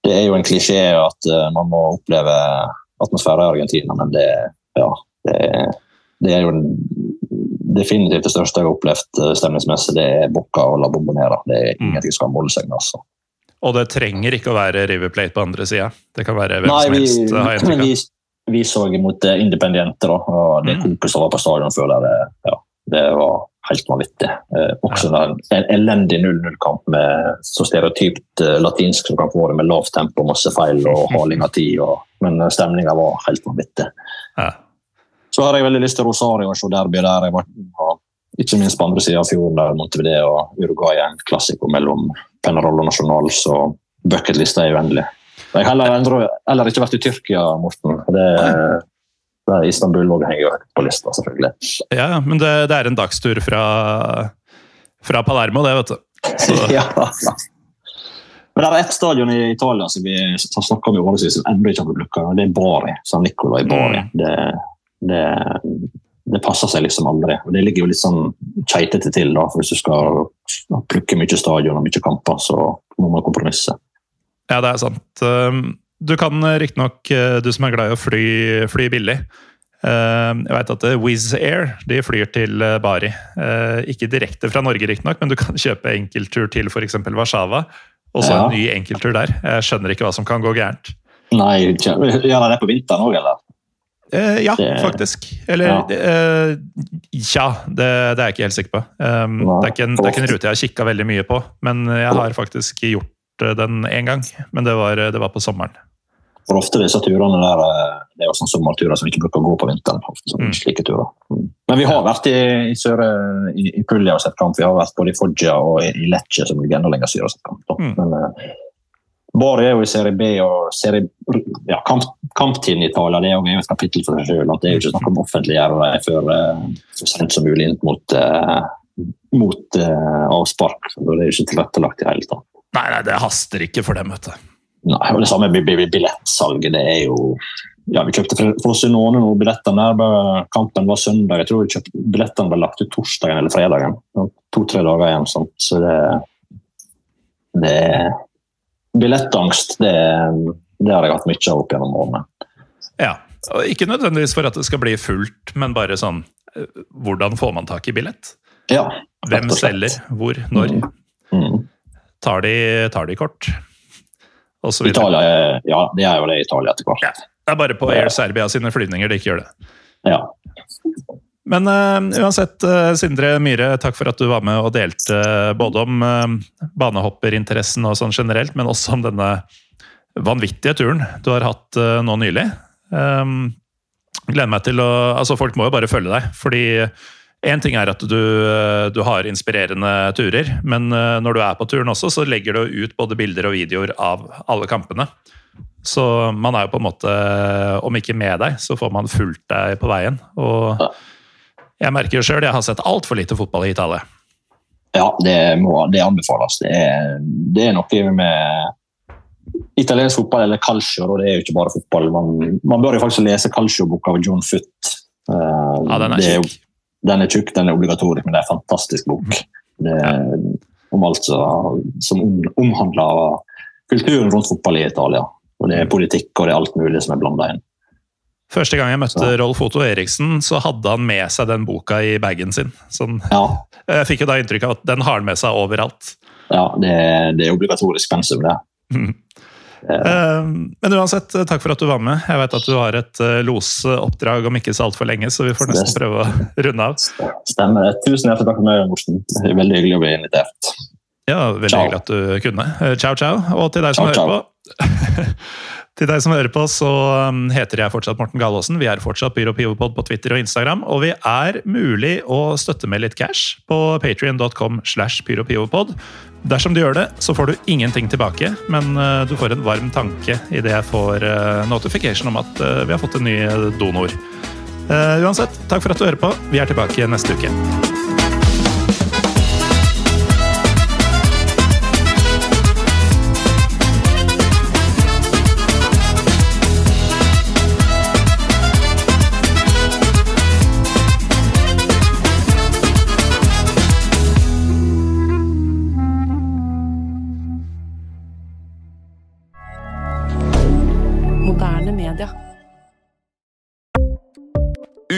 det er jo en klisjé at uh, man må oppleve atmosfære i Argentina, men det, ja, det, det er jo definitivt det største jeg har opplevd uh, stemningsmessig. Det er Bocca og La Bombonera. Det er mm. ingenting som kan måle seg med. altså. Og det trenger ikke å være River Plate på andre sida. Det kan være hvem Nei, som helst. Vi, vi, vi, så imot Independiente, da, og det mm. koket som var på stadion før der. Ja, det var helt vanvittig. Eh, også en, en elendig 0-0-kamp med så stereotypt eh, latinsk som kan få det, med lavt tempo, masse feil og <laughs> haling av tid. Og, men eh, stemninga var helt vanvittig. Ja. Så har jeg veldig lyst til Rosario og se derby der. Jeg var, ikke minst på andre sida av fjorden, der Montevideo og Uruguay er en klassiker mellom Penarol og Nasjonal, så bucketlista er uendelig. Jeg har heller, heller ikke vært i Tyrkia, Morten. Det, det er Istanbul òg henger høyt på lista, selvfølgelig. Ja, men det, det er en dagstur fra, fra Palermo, det, vet du. Så. <laughs> ja. Men det er ett stadion i Italia som vi har snakka om i årevis som ennå ikke har blitt lukka. Det er Bari. San Nicola i Bari. Mm. Det, det, det passer seg liksom aldri. Og Det ligger jo litt sånn keitete til, da, for hvis du skal plukke mye stadion og mye kamper, så må man kompromisse. Ja, det er sant. Du kan riktignok, uh, du som er glad i å fly, fly billig um, Jeg vet at Wizz Air de flyr til Bari. Ikke direkte fra Norge, riktignok, men du kan <laughs> kjøpe enkelttur til f.eks. Warszawa. Og så ja. en ny enkelttur der. Jeg skjønner ikke hva som kan gå gærent. Nei, <laughs> Gjør de det på vinteren òg, eller? Eh, ja, det, faktisk. Eller ja, eh, ja det, det, er jeg ikke helt sikker på. Um, Nei, det, er en, det er ikke en rute jeg har kikka veldig mye på, men jeg har faktisk gjort eh, den én gang. Men det var, det var, på sommeren. For ofte disse turene der, eh, det er jo sånne sommerturer som vi ikke bruker å gå på vinteren. Sånn, mm. slike turer. Mm. Men vi har vært i, i, Søre, i, i Puglia og sett kamp. Vi har vært både i Foggia og i, i Lecce, som ligger enda lenger sør og sett kamp. Mm. Men, uh, Bari er jo i serie B og serie, ja, kamp, kamptiden i Italia det er jo et kapittel for seg selv. Det er jo ikke snakk om offentliggjøre det før uh, så sent som mulig inn mot, uh, mot uh, avspark. Det er jo ikke tilrettelagt i det hele tatt. Nei, nei, det haster ikke for dem, vet du. Nei, og Det samme med billettsalget. det er jo ja, Vi kjøpte for oss noen billetter der. Kampen var søndag. Jeg tror vi kjøpte, billettene ble lagt ut torsdagen eller fredagen. To-tre dager igjen. Sånt. Så det, det billettangst, det, det, har jeg hatt mye av opp gjennom årene. Ja, og Ikke nødvendigvis for at det skal bli fullt, men bare sånn Hvordan får man tak i billett? Ja, Hvem selger? Hvor? Når? Mm. Mm. Tar, de, tar, de, kort? Italia ja, det er jo det i Italia etter hvert. Ja, det er bare på Air Serbia sine flyvninger de ikke gjør det. Ja. Men uh, uansett, uh, Sindre Myhre, takk for at du var med og delte uh, både om banehopperinteressen og sånn generelt, men også om denne vanvittige turen du har hatt nå nylig. Um, gleder meg til å Altså, folk må jo bare følge deg, fordi Én ting er at du, du, har inspirerende turer, men når du er på turen også, så legger du ut både bilder og videoer av alle kampene. Så man er jo på en måte, om ikke med deg, så får man fulgt deg på veien. Og jeg merker jo sjøl, jeg har sett altfor lite fotball i Italia. Ja, det, må, det anbefales. Det er, det er, noe med italiensk fotball, eller calcio, og det er jo ikke bare fotball. Man, man bør jo faktisk lese calcio-boka av John Foot. Uh, ja, den er tjukk. Den er tjukk, den er obligatorisk, men det er en fantastisk bok. Det. Om alt som omhandler kulturen rundt fotball i Italia. Og Det er politikk og det er alt mulig som er blanda inn. Første gang jeg møtte. Rolf Otto Eriksen, så hadde han med seg den boka i bagen sin. Sånn, ja. <laughs> Jeg fikk jo da inntrykk av at den har han med seg overalt. Ja, det, det er obligatorisk pensum, det. Mm. <laughs> Men uansett, takk for at du var med. Jeg vet at du har et eh, losoppdrag om ikke så altfor lenge, så vi får nesten prøve å runde av. Stemmer. Tusen hjertelig takk for meg, Morten. Er veldig hyggelig å bli invitert. Ja, veldig ciao. hyggelig at du kunne. Ciao, ciao. Og til deg som ciao, hører på <laughs> Til deg som hører på, så um, heter jeg fortsatt Morten Galaasen. Vi er fortsatt Pyro Pivopod på Twitter og Instagram. Og vi er mulig å støtte med litt cash på patrion.com slash pyropivopod. Dersom du gjør det, så får du ingenting tilbake, men uh, du får en varm tanke idet jeg får uh, notification om at uh, vi har fått en ny donor. uansett, takk for at du hører på. Vi er tilbake neste uke.